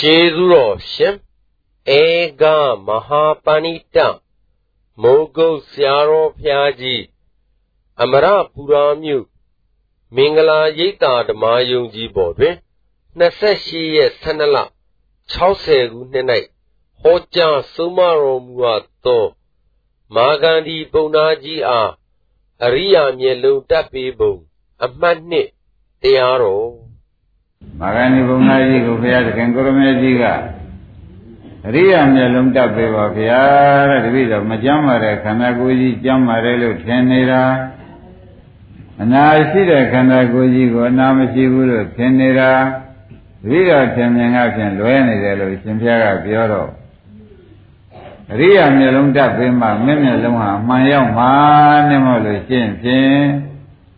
ကျေးဇူးတော်ရှင်ဧကမဟာပဏိတမိုးကုတ်ဆရာတော်ဖျားကြီးအမရပူရာမြို့မင်္ဂလာရိပ်သာဓမ္မယုံကြည်ပေါ်တွင်28ရက်12လ60ခုနှစ်၌ဟောကြားဆုံးမတော်မူအပ်သောမာဂန္ဒီပုံနာကြီးအားအရိယာမျက်လုံးတက်ပေးပုံအမှတ်နှစ်တရားတော် မာဂန္ဒီပုံနာကြီးကိုဘုရားသခင်ကိုရမေကြီးကအရိယာမျက်လုံးတက်ပေးပါဗျာတဲ့တပည့်တော်မကြမ်းပါတဲ့ခန္ဓာကိုယ်ကြီးကြမ်းပါတယ်လို့ထင်နေတာအနာရှိတဲ့ခန္ဓာကိုယ်ကြီးကိုအနာမရှိဘူးလို့ထင်နေတာတပည့်တော်ထင်မြင်ကဖြင့်လွဲနေတယ်လို့ရှင်ဘုရားကပြောတော့အရိယာမျက်လုံးတက်ပေးမှမင်းမျက်လုံးဟာအမှန်ရောက်မှနဲ့မဟုတ်လို့ရှင်းဖြင့်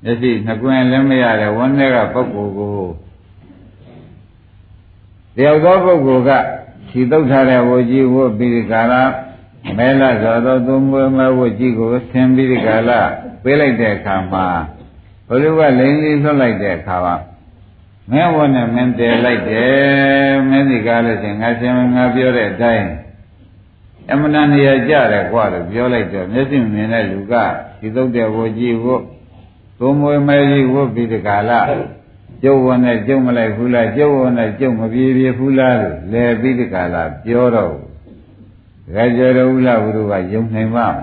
မျက်စိနှစ်ကွင်းလည်းမရတဲ့ဝန်းထဲကပုဂ္ဂိုလ်ကို တယောက်သောပုဂ္ဂိုလ်ကခြိတုပ်ထားတဲ့ဝတ်ကြီးဝတ်ပြီးကာလမဲလသောသောသုံးမွေးမဝတ်ကြီးကိုဆင်းပြီးကာလပေးလိုက်တဲ့အခါမှာဘုလူကလိန်လေးလွတ်လိုက်တဲ့အခါမှာမင်းဝတ်နဲ့မင်းတည်လိုက်တယ်မင်းဒီကားလို့ရှင်ငါရှင်ငါပြောတဲ့အတိုင်းအမှန်တန်နေရာကြတယ်ကွာလို့ပြောလိုက်တော့မျက်စိမြင်တဲ့လူကဒီသုတ်တဲ့ဝကြီးဝတ်သုံးမွေးမဲကြီးဝတ်ပြီးဒီကာလ ကျုပ်ဝန်နဲ့ကျုပ်မလိုက်ဘူးလားကျုပ်ဝန်နဲ့ကျုပ်မပြေပြေဘူးလားလို့လဲပြီးဒီကာလပြောတော့ဒကာကျော်တော်ဦးလာဘုရားကယုံနိုင်ပါ့မ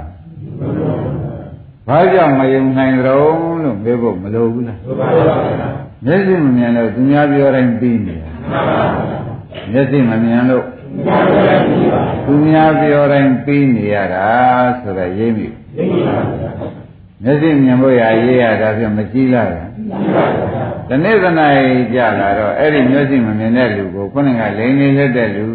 ဘာကြောင့်မယုံနိုင်ကြုံလို့ပြောဖို့မလိုဘူးလားမျက်စိမမြင်လို့သူများပြောတိုင်းပြီးနေတာမျက်စိမမြင်လို့သူများပြောတိုင်းပြီးနေရတာဆိုတော့ရေးမိမျက်စိမြင်ဖို့ရရေးရတာဖြင့်မကြည့်လိုက်ဘူး ဒီနေ့သနားကြလာတော့အဲ့ဒီမျက်စိမမြင်တဲ့လူကိုခုနကလိန်နေလက်တဲ့လူ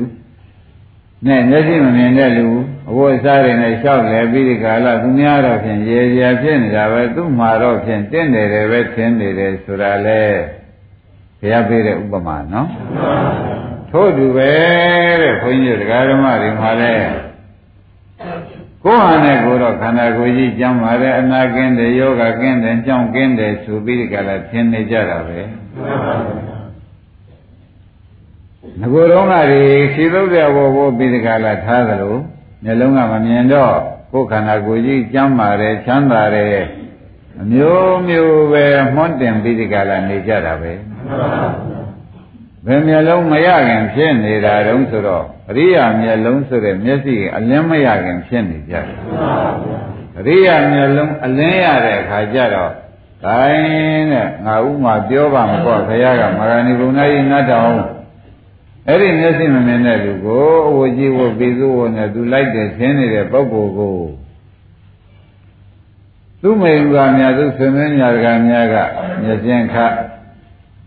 နဲ့မျက်စိမမြင်တဲ့လူအဝတ်အစားတွေနဲ့ရှောက်လဲပြီးဒီကာလသူများတော့ဖြင့်ရေရဖြစ်နေတာပဲသူ့မှာတော့ဖြင့်တင့်တယ်တယ်ပဲထင်နေတယ်ဆိုတာလေဘုရားပေးတဲ့ဥပမာနော်ထို့တူပဲတဲ့ခွန်ကြီးတရားဓမ္မတွေမှာလဲ ကိုယ်ဟာနဲ့ကိုယ်တော့ခန္ဓာကိုယ်ကြီးကျမ်းပါတယ်အနာကင်းတယ်ယောဂကင်းတယ်ကြောင်းကင်းတယ်ဆိုပြီးဒီကလာထင်နေကြတာပဲငကိုယ်တော့ကဒီရှိသုတ်တဲ့ဘောဘောပြီးဒီကလာထားသလိုမျက်လုံးကမမြင်တော့ကိုယ်ခန္ဓာကိုယ်ကြီးကျမ်းပါတယ်ချမ်းသာတယ်အမျိုးမျိုးပဲမွန်းတင်ပြီးဒီကလာနေကြတာပဲဘယ်မျက်လုံးမရခင်ဖြစ်နေတာတုံးဆိုတော့ အရိယာမျက်လုံးဆိုတဲ့မျက်စိအလင်းမရခင်ဖြစ်နေကြတယ်အရိယာမျက်လုံးအလင်းရတဲ့အခါကျတော့ဂိုင်းတဲ့ငါဥမာပြောပါမပေါ့ခရကမဂဏီဘုံသားကြီးနတ်တော်အဲ့ဒီမျက်စိမမြင်တဲ့လူကိုအဝကြီးဝပြီးသူ့ဝနဲ့သူလိုက်တယ်ရှင်းနေတဲ့ပုဂ္ဂိုလ်ကိုသူ့မိန်ကများသူဆွေမင်းညာကများကမျက်စင်ခ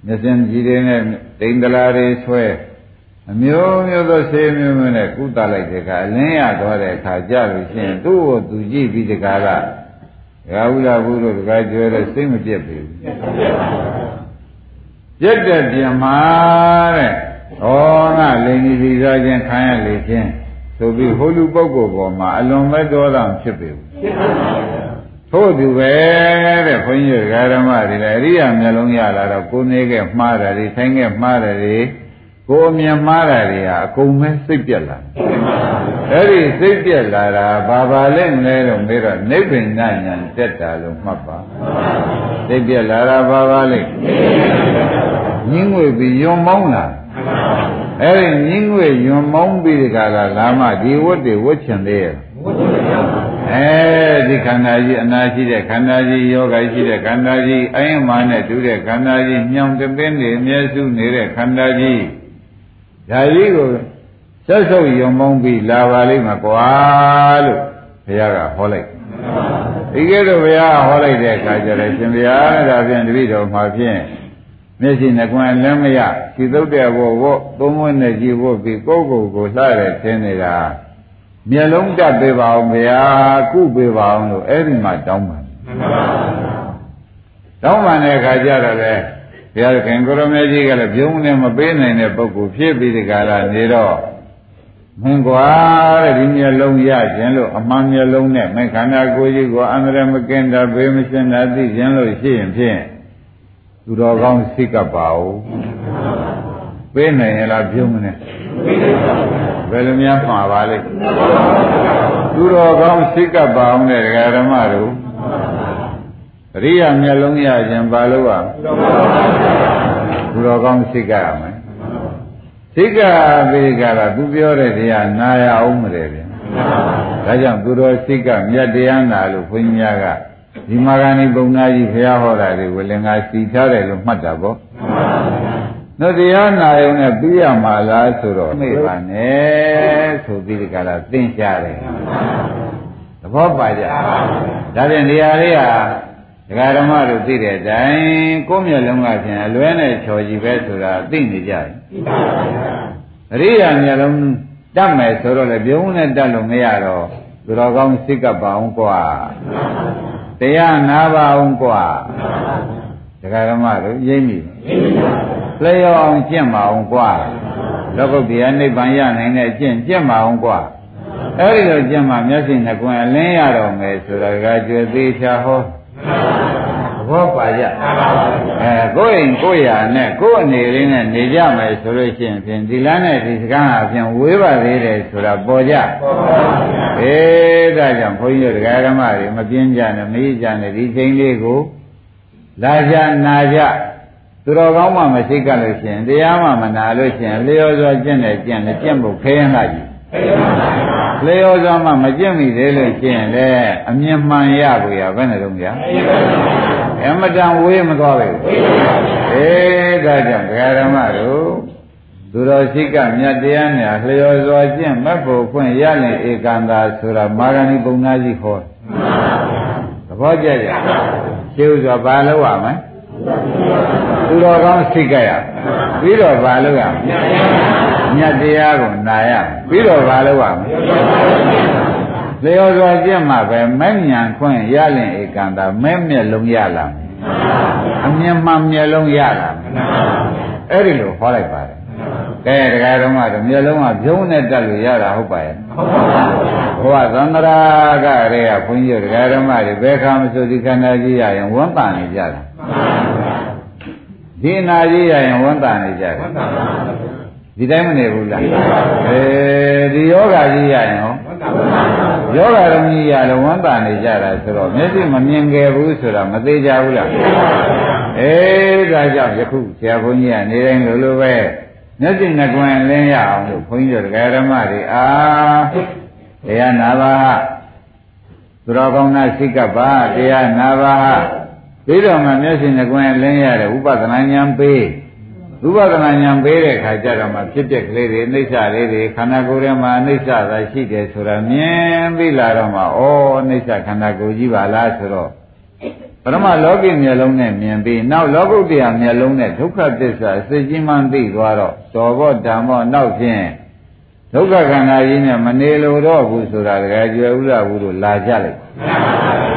မျက်စင်ကြီးတွေနဲ့တိန်တလာတွေဆွဲ အမျိုးမျိုးသောဆေးမျိုးမျိုးနဲ့ကုသလိုက်တဲ့အခါအလင်းရသွားတဲ့အခါကြလို့ရှိရင်သူ့ကိုသူကြည့်ပြီးတကားကရာဟုလာဘူးတို့တကားကျွဲတဲ့စိတ်မပြတ်ပြီပြတ်တဲ့ပြန်မှာတဲ့ဟောငါလိန်ကြီးပြီးသားချင်းခံရလေချင်းဆိုပြီးဟိုလူပုဂ္ဂိုလ်ပေါ်မှာအလွန်မဲ့တော်တာဖြစ်ပြီထို့သူပဲတဲ့ခွန်ကြီးဓမ္မတွေလည်းအရိယာမျက်လုံးရလာတော့ကိုနေခဲ့မှားတယ်ထိုင်ခဲ့မှားတယ် ကိုမြင်မှားတာတွေဟာအကုန်ပဲစိတ်ပြက်လာအဲ့ဒီစိတ်ပြက်လာတာဘာပါလဲလဲတော့မေးတော့နိဗ္ဗာန်ဉာဏ်တက်တာလို့မှတ်ပါစိတ်ပြက်လာတာဘာပါလဲညင်းငွေပြီးယွံမောင်းလာအဲ့ဒီညင်းငွေယွံမောင်းပြီးဒီကလာလာမှဒီဝတ်တွေဝတ်ချင်သေးရဲ့အဲဒီခန္ဓာကြီးအနာရှိတဲ့ခန္ဓာကြီးယောဂရှိတဲ့ခန္ဓာကြီးအယံမာနဲ့တူတဲ့ခန္ဓာကြီးညောင်တပင်းနေအမျက်စုနေတဲ့ခန္ဓာကြီး ဒါကြီးကိုဆက်ဆုပ်ယုံမုန်းပြီးလာပါလိမ့်မယ်ကွာလို့ဘုရားကဟောလိုက်ဒီကဲတော့ဘုရားဟောလိုက်တဲ့အခါကျတော့ရှင်ဘုရားဒါဖြင့်တပည့်တော်မှာဖြင့်မျက်စိနှကွန်းလည်းမရဒီသုတ်တဲ့ဘောဘောသုံးဝင်းနဲ့ကြည့်ဖို့ပြီးကိုယ့်ကိုယ်ကိုလှတဲ့သင်နေတာမျက်လုံးတက်ပေးပါအောင်ဗျာကုပေးပါအောင်လို့အဲ့ဒီမှာတောင်းပါတောင်းပန်တဲ့အခါကျတော့လေ ဘုရားခင်ကိုရမေကြီးကလည်းပြုံးနေမပေးနိုင်တဲ့ပုဂ္ဂိုလ်ဖြစ်ပြီးဒီကရာနေတော့မင်းကွာတဲ့ဒီမျက်လုံးရခြင်းလို့အမှန်မျက်လုံးနဲ့မခန္ဓာကိုယ်ကြီးကိုအန္တရာယ်မကင်းတာဘေးမရှင်းတာသိခြင်းလို့ရှိရင်ဖြင့်သူတော်ကောင်းစိတ်ကပ်ပါဦးပေးနိုင်ရလားပြုံးမနဲ့ဘယ်လိုများမှာပါလိမ့်သူတော်ကောင်းစိတ်ကပ်ပါအောင်တဲ့ဒကာဓမ္မတို့ အရိယာမျက်လုံးရခြင်းဘာလို့ ਆ သူတော်ကောင်းစိတ်ကပ်ရမယ်စိတ်ကပြီးကြတာသူပြောတဲ့တရားနာရအောင်မလဲဗျာဒါကြောင့်သူတော်စိတ်ကမြတ်တရားနာလို့ဘုန်းကြီးများကဒီမာဂဏီပုံနာကြီးဘုရားဟောတာတွေဝလင်္ကာစီထားတယ်လို့မှတ်တာပေါ့တို့တရားနာယုံနဲ့ပြီးရမှာလားဆိုတော့မေ့ပါနဲ့ဆိုပြီးဒီကလာသင်ရှားတယ်သဘောပါကြဒါဖြင့်နေရာလေးဟာ ဒကာဓမ္မတို့သိတဲ့အတိုင်းကိုယ့်မျက်လုံးကဖြင့်အလွဲနဲ့ချော်ကြည့်ပဲဆိုတာသိနေကြတယ်အရိယာမျက်လုံးတတ်မယ်ဆိုတော့လေပြုံးနဲ့တတ်လို့မရတော့သူတော်ကောင်းစိတ်ကပ်ပါအောင်ကွာတရားနာပါအောင်ကွာဒကာဓမ္မတို့ရိမ့်ပြီလျော်အောင်ကျင့်ပါအောင်ကွာလောကုတ္တရာနိဗ္ဗာန်ရနိုင်တဲ့အကျင့်ကျင့်ပါအောင်ကွာအဲ့ဒီလိုကျင့်မှမျက်စိနှကွင်းအလင်းရတော့မယ်ဆိုတာကကြွယ်သေးချာဟော သဘောပါကြအဲကိုယ့်အိမ်ကိုယ့်ရာနဲ့ကိုယ့်အနေလေးနဲ့နေကြမယ်ဆိုလို့ရှိရင်ဖြင့်ဒီလမ်းနဲ့ဒီစကားအပြင်ဝေးပါသေးတယ်ဆိုတာပေါ်ကြအေးဒါကြောင့်ဘုန်းကြီးတို့တရားဓမ္မတွေမပြင်းကြနဲ့မကြီးကြနဲ့ဒီချိန်လေးကိုလာကြနာကြသူတော်ကောင်းမှမရှိကြလို့ရှိရင်တရားမှမနာလို့ရှိရင်လျော်စွာကျင့်တယ်ကျင့်တယ်ကျင့်ဖို့ခဲရင်လာကြီး လျော်စွာမှမကျင့်မိသေးလို့ရှိရင်လည်းအမြင်မှန်ရကိုရဘယ်နဲ့တော့ကြာအမတန်ဝေးမသွားပဲအေးဒါကြောင့်ဒကာဓမ္မတို့သူတော်ရှိကမြတ်တရားများလျော်စွာကျင့်မက်ဖို့ဖွင့်ရရင်ဧကန္တာဆိုတာမာဂဏီပုံနာကြီးခေါ်သဘောကျကြရှင်းဥစွာဘာလို့ရမလဲသူတော်ကောင်းစိတ်ကြရပြီးတော့ဘာလို့ရမလဲ မြတ်တရားကိုနာရပြီးတော့ဘာလို့ရမလဲလျော်စွာကျင့်မှပဲမဲ့ညာခွင့်ရရင်ဧကန္တာမဲ့မျက်လုံးရလာမယ်အမြင်မှမျက်လုံးရလာမယ်အဲ့ဒီလိုဟောလိုက်ပါတယ်ကဲတရားတော်ကတော့မျက်လုံးကဖြုံးနဲ့တက်လို့ရတာဟုတ်ပါရဲ့ဘုရားသန္တရာကရေကဘုန်းကြီးတို့တရားတော်မတွေဘယ်ခါမဆိုဒီခန္ဓာကြီးရရင်ဝမ်းပန်နေကြတာဒီနာကြီးရရင်ဝမ်းပန်နေကြတယ် ဒီတိုင်းမနေဘူးလားအဲဒီယောဂကြီးရရင်ဟောယောဂရုံကြီးရလည်းဝမ်းပန်နေကြတာဆိုတော့မျက်စိမမြင်ခဲ့ဘူးဆိုတာမသေးကြဘူးလားအဲဒါကြောင့်ယခုဆရာဘုန်းကြီးကနေတိုင်းလိုလိုပဲမျက်စိနှကွင်လင်းရအောင်လို့ဘုန်းကြီးတို့ဓမ္မတွေအာတရားနာပါဟသူတော်ကောင်းနာစိတ်ကပါတရားနာပါဟပြီးတော့မှမျက်စိနှကွင်လင်းရတဲ့ဥပဒနာဉာဏ်ပေး ဥပဒနာဉာဏ်ပေးတဲ့ခါကျတော့မှဖြစ်တဲ့ကလေးတွေအိဋ္ဌလေးတွေခန္ဓာကိုယ်ထဲမှာအိဋ္ဌသာရှိတယ်ဆိုတာမြင်ပြီးလာတော့မှဩအိဋ္ဌခန္ဓာကိုယ်ကြီးပါလားဆိုတော့ပရမလောကီမျက်လုံးနဲ့မြင်ပြီးနောက်လောကုတ္တရာမျက်လုံးနဲ့ဒုက္ခသစ္စာစိတ်ကြီးမှန်းသိသွားတော့တော်ဘောဓမ္မောနောက်ဖြင့်ဒုက္ခခန္ဓာကြီးနဲ့မနေလို့တော့ဘူးဆိုတာတကယ်ကျွယ်ဥရဘူးလို့လာကြလိုက်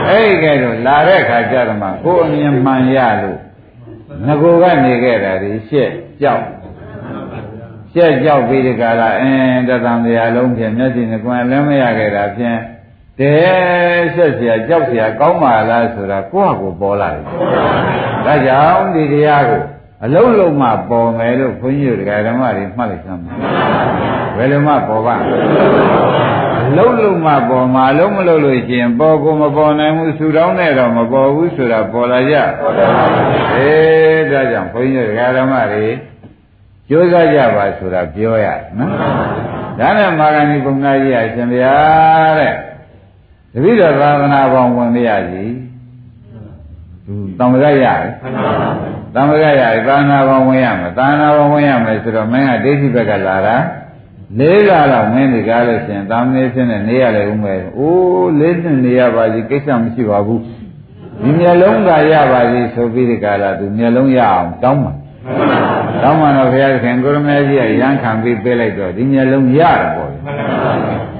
အဲ့ဒီကဲတော့လာတဲ့ခါကျတော့မှကိုယ်အမြင်မှန်ရလို့ ငကိုကနေခဲ့တာဒီရှက်ကြောက်ရှက်ကြောက်ပြီးဒီကလာအင်းတသံတရားလုံးဖြင့်မျက်စိနှကွယ်လည်းမရခဲ့တာဖြင့်တဲဆက်เสียကြောက်เสียကောင်းပါလားဆိုတာကိုယ့်ဟာကိုယ်ပေါ်လာတယ်။ဒါကြောင့်ဒီတရားကိုအလုံးလုံးမှပေါ်မယ်လို့ခွန်ကြီးတို့ဓမ္မတွေမှတ်လိုက်သမ်းပါ။ဘယ်လိုမှပေါ်ပါအ လုံးလုံးမှပေါ်မှာလုံးမလို့လို့ရှိရင်ပေါ်ကိုမပေါ်နိုင်ဘူးဆူတောင်းနဲ့တော့မပေါ်ဘူးဆိုတာပေါ်လာကြ။အေးဒါကြောင့်ခွန်ကြီးတို့ဓမ္မတွေကြိုးစားကြပါဆိုတာပြောရနော်။ဒါနဲ့မာဂဏီပုံနာကြီးအရှင်ဗျာတဲ့တပိတော့သာသနာပေါင်းဝင်မရစီသူတံပကရတယ်တံပကရတယ်သာသနာပေါင်းဝင်ရမယ်သာသနာပေါင်းဝင်ရမယ်ဆိုတော့မင်းကဒိဋ္ဌိဘက်ကလာတာ လေးကတော့မင်းဒီကားလို့ရှင်သာမဏေဖြစ်နေနေရလေဦးမယ်အိုးလေးနှစ်နေရပါစီကိစ္စမရှိပါဘူးဒီမျက်လုံးကရပါစီဆိုပြီးဒီကားလာသူမျက်လုံးရအောင်တောင်းပါတောင်းမှတော့ဘုရားသခင်ကိုရမေကြီးကရန်ခံပြီးပေးလိုက်တော့ဒီမျက်လုံးရတယ်ပေါ့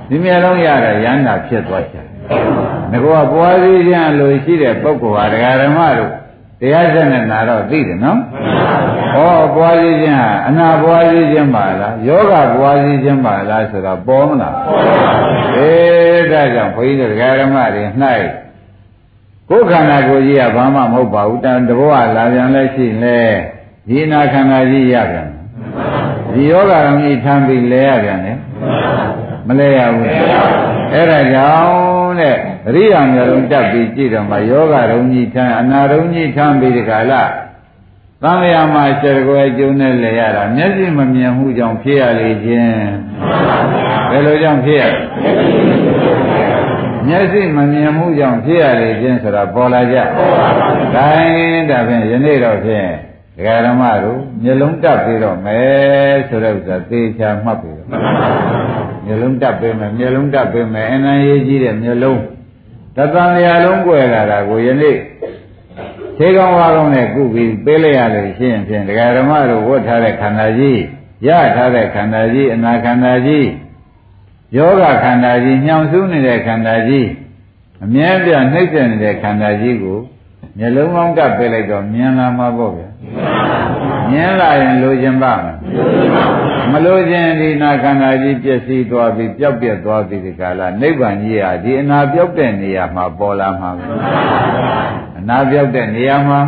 ဒီမျက်လုံးရတာရန်တာဖြစ်သွားချင်ငကောပွားစည်းခြင်းလို့ရှိတဲ့ပုဂ္ဂိုလ်ဟာဒကာဓမ္မတို့တရားစက်နဲ့နာတော့သိတယ်နော် ဟောပွားစည်းခြင်းဟာအနာပွားစည်းခြင်းပါလားယောဂပွားစည်းခြင်းပါလားဆိုတော့ပေါ်မလားအေးဒါကြောင့်ဘုန်းကြီးတို့ဒကာဓမ္မတွေ၌ကိုယ်ခန္ဓာကိုယ်ကြီးကဘာမှမဟုတ်ပါဘူးတန်တဘောကလာပြန်လဲရှိလဲဒီနာခန္ဓာကြီးရပြန်ရဒီယောဂရုံကြီးထမ်းပြီးလဲရပြန်တယ်မလဲရဘူးအဲ့ဒါကြောင့်တဲ့အရိယာမျိုးလုံးတက်ပြီးကြည့်တော့မှယောဂရုံကြီးထမ်းအနာရုံကြီးထမ်းပြီးဒီကလာ သံဃာမှာစေတကွယ်ကျုံနဲ့လဲရတာမျက်စိမမြင်မှုကြောင့်ဖြစ်ရလေခြင်းဘယ်လိုကြောင့်ဖြစ်ရမျက်စိမမြင်မှုကြောင့်ဖြစ်ရလေခြင်းဆိုတာပေါ်လာကြ။ဒါရင်ဒါဖြင့်ယနေ့တော့ဖြင့်ဒကာဓမ္မတို့မျက်လုံးတက်ပြီးတော့မယ်ဆိုတဲ့ဥစ္စာသေချာမှတ်ပြီးတော့မျက်လုံးတက်ပြီးမယ်မျက်လုံးတက်ပြီးမယ်အနန္ရေးကြီးတဲ့မျက်လုံးတသံလျာလုံးကွယ်လာတာကိုယနေ့ ခြေကောင်းဝါကောင်းနဲ့ကုပြီးပေးလိုက်ရလို့ရှိရင်ဖြင့်ဒကာဓမ္မတို့ဝတ်ထားတဲ့ခန္ဓာကြီးရထားတဲ့ခန္ဓာကြီးအနာခန္ဓာကြီးယောဂခန္ဓာကြီးညှောင်ဆူးနေတဲ့ခန္ဓာကြီးအမြဲတမ်းနှိမ့်ဆက်နေတဲ့ခန္ဓာကြီးကိုမျက်လုံးကောင်းကပ်ပေးလိုက်တော့မြင်လာမှာပေါ့ဗျာမြင်လာရင်လိုချင်ပါမလိုချင်ဒီနာခန္ဓာကြီးပြည့်စည်သွားပြီးပျောက်ပြက်သွားပြီးဒီကလာနိဗ္ဗာန်ကြီးဟာဒီအနာပျောက်တဲ့နေရာမှာပေါ်လာမှာပဲအ နာပျောက်တဲ့နေရာမှာ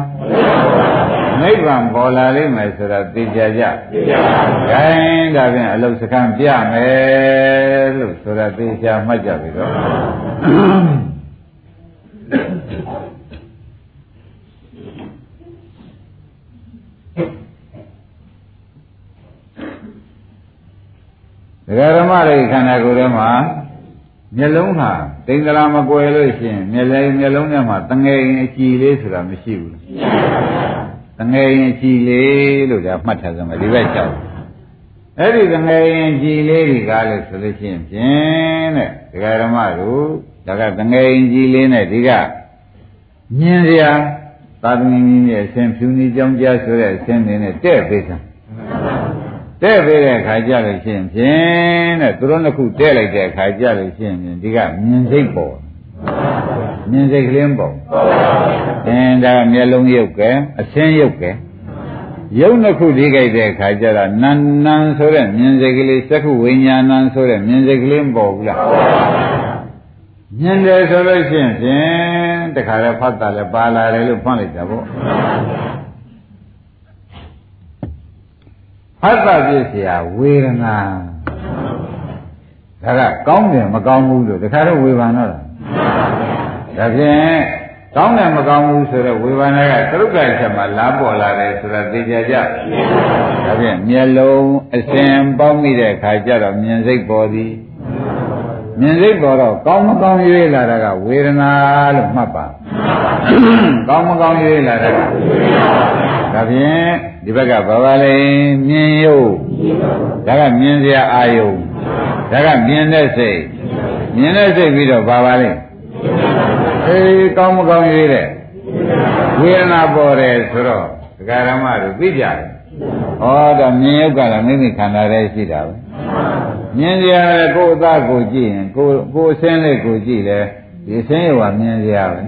နိဗ္ဗာန်ပေါ်လာလိမ့်မယ်ဆိုတာသိကြကြသိကြပါဘူး။ခိုင်းဒါဖြင့်အလုစကံပြမယ်လို့ဆိုတာသိချာမှတ်ကြပြီတော့ဒဂရမတွေခန္ဓာကိုယ်ထဲမှာမျက်လုံးဟာ တိင်္ဂလာမကွယ်လို့ရှိရင်မျက်လုံးမျက်လုံးထဲမှာတငယ်ရင်အကြည်လေးဆိုတာမရှိဘူးလားတငယ်ရင်ကြည်လေးလို့ဒါမှတ်ထားစမ်းပါဒီဘက်ကြောက်အဲ့ဒီတငယ်ရင်ကြည်လေးတွေကလည်းဆိုလို့ရှိရင်ဖြင့်တဲ့ဒကာဓမ္မတို့ဒါကတငယ်ရင်ကြည်လေးနဲ့ဒီကမြင်စရာသာသမီကြီးရဲ့အရှင်ဖြူနေကြောင်းကြားဆိုတဲ့အရှင်နေနဲ့တဲ့ပေးစမ်း တဲ့ပေးတဲ့အခါကျလို့ရှိရင်ဖြင့်တဲ့သူတို့နှစ်ခုတဲ့လိုက်တဲ့အခါကျလို့ရှိရင်ဒီကမြင်စိတ်ပေါ်မြင်စိတ်ကလေးပေါ့သင်ဒါမျက်လုံးရုပ်ကဲအဆင်းရုပ်ကဲရုပ်နှစ်ခုဒီကြိုက်တဲ့အခါကျတော့နန်နန်ဆိုတဲ့မြင်စိတ်ကလေးသက္ခုဝိညာဏံဆိုတဲ့မြင်စိတ်ကလေးမပေါ်ဘူးလားမြင်တယ်ဆိုလို့ရှိရင်ဖြင့်တခါလဲဖတ်တာလဲပါလာတယ်လို့ဖွင့်လိုက်တာပေါ့ ဖတ်တာပြည့်เสียဝေဒနာဒါကကောင်းတယ်မကောင်းဘူးလို့တခါတော့ဝေဘာတော့လားဒါဖြင့်ကောင်းတယ်မကောင်းဘူးဆိုတော့ဝေဘာနာကသရုပ်ကချက်မှာလာပေါ်လာတယ်ဆိုတာသိကြကြဒါဖြင့်မျက်လုံးအစဉ်ပေါင်းမိတဲ့အခါကျတော့မြင်စိတ်ပေါ်သည်မြင်စိတ်ပေါ်တော့ကောင်းမကောင်းရွေးလာတာကဝေဒနာလို့မှတ်ပါကောင်းမကောင်းရွေးလာတာကဒါဖြင့် ဒီဘက်ကဘာပါလဲမြင်ရုပ်ဒါကမြင်စရာအာယုံဒါကမြင်တဲ့စိတ်မြင်တဲ့စိတ်ပြီးတော့ဘာပါလဲအေးကောင်းမကောင်းရွေးတဲ့ဝေဒနာပေါ်တယ်ဆိုတော့ဒကာရမတို့သိကြတယ်ဩဒါမြင်ရုပ်ကလည်းမိမိခန္ဓာထဲရှိတာပဲမြင်ကြရကိုယ်အသားကိုကြည့်ရင်ကိုယ်ကိုယ်အစင်းလေးကိုကြည့်လဲဒီအစင်းရောမြင်ကြရပဲ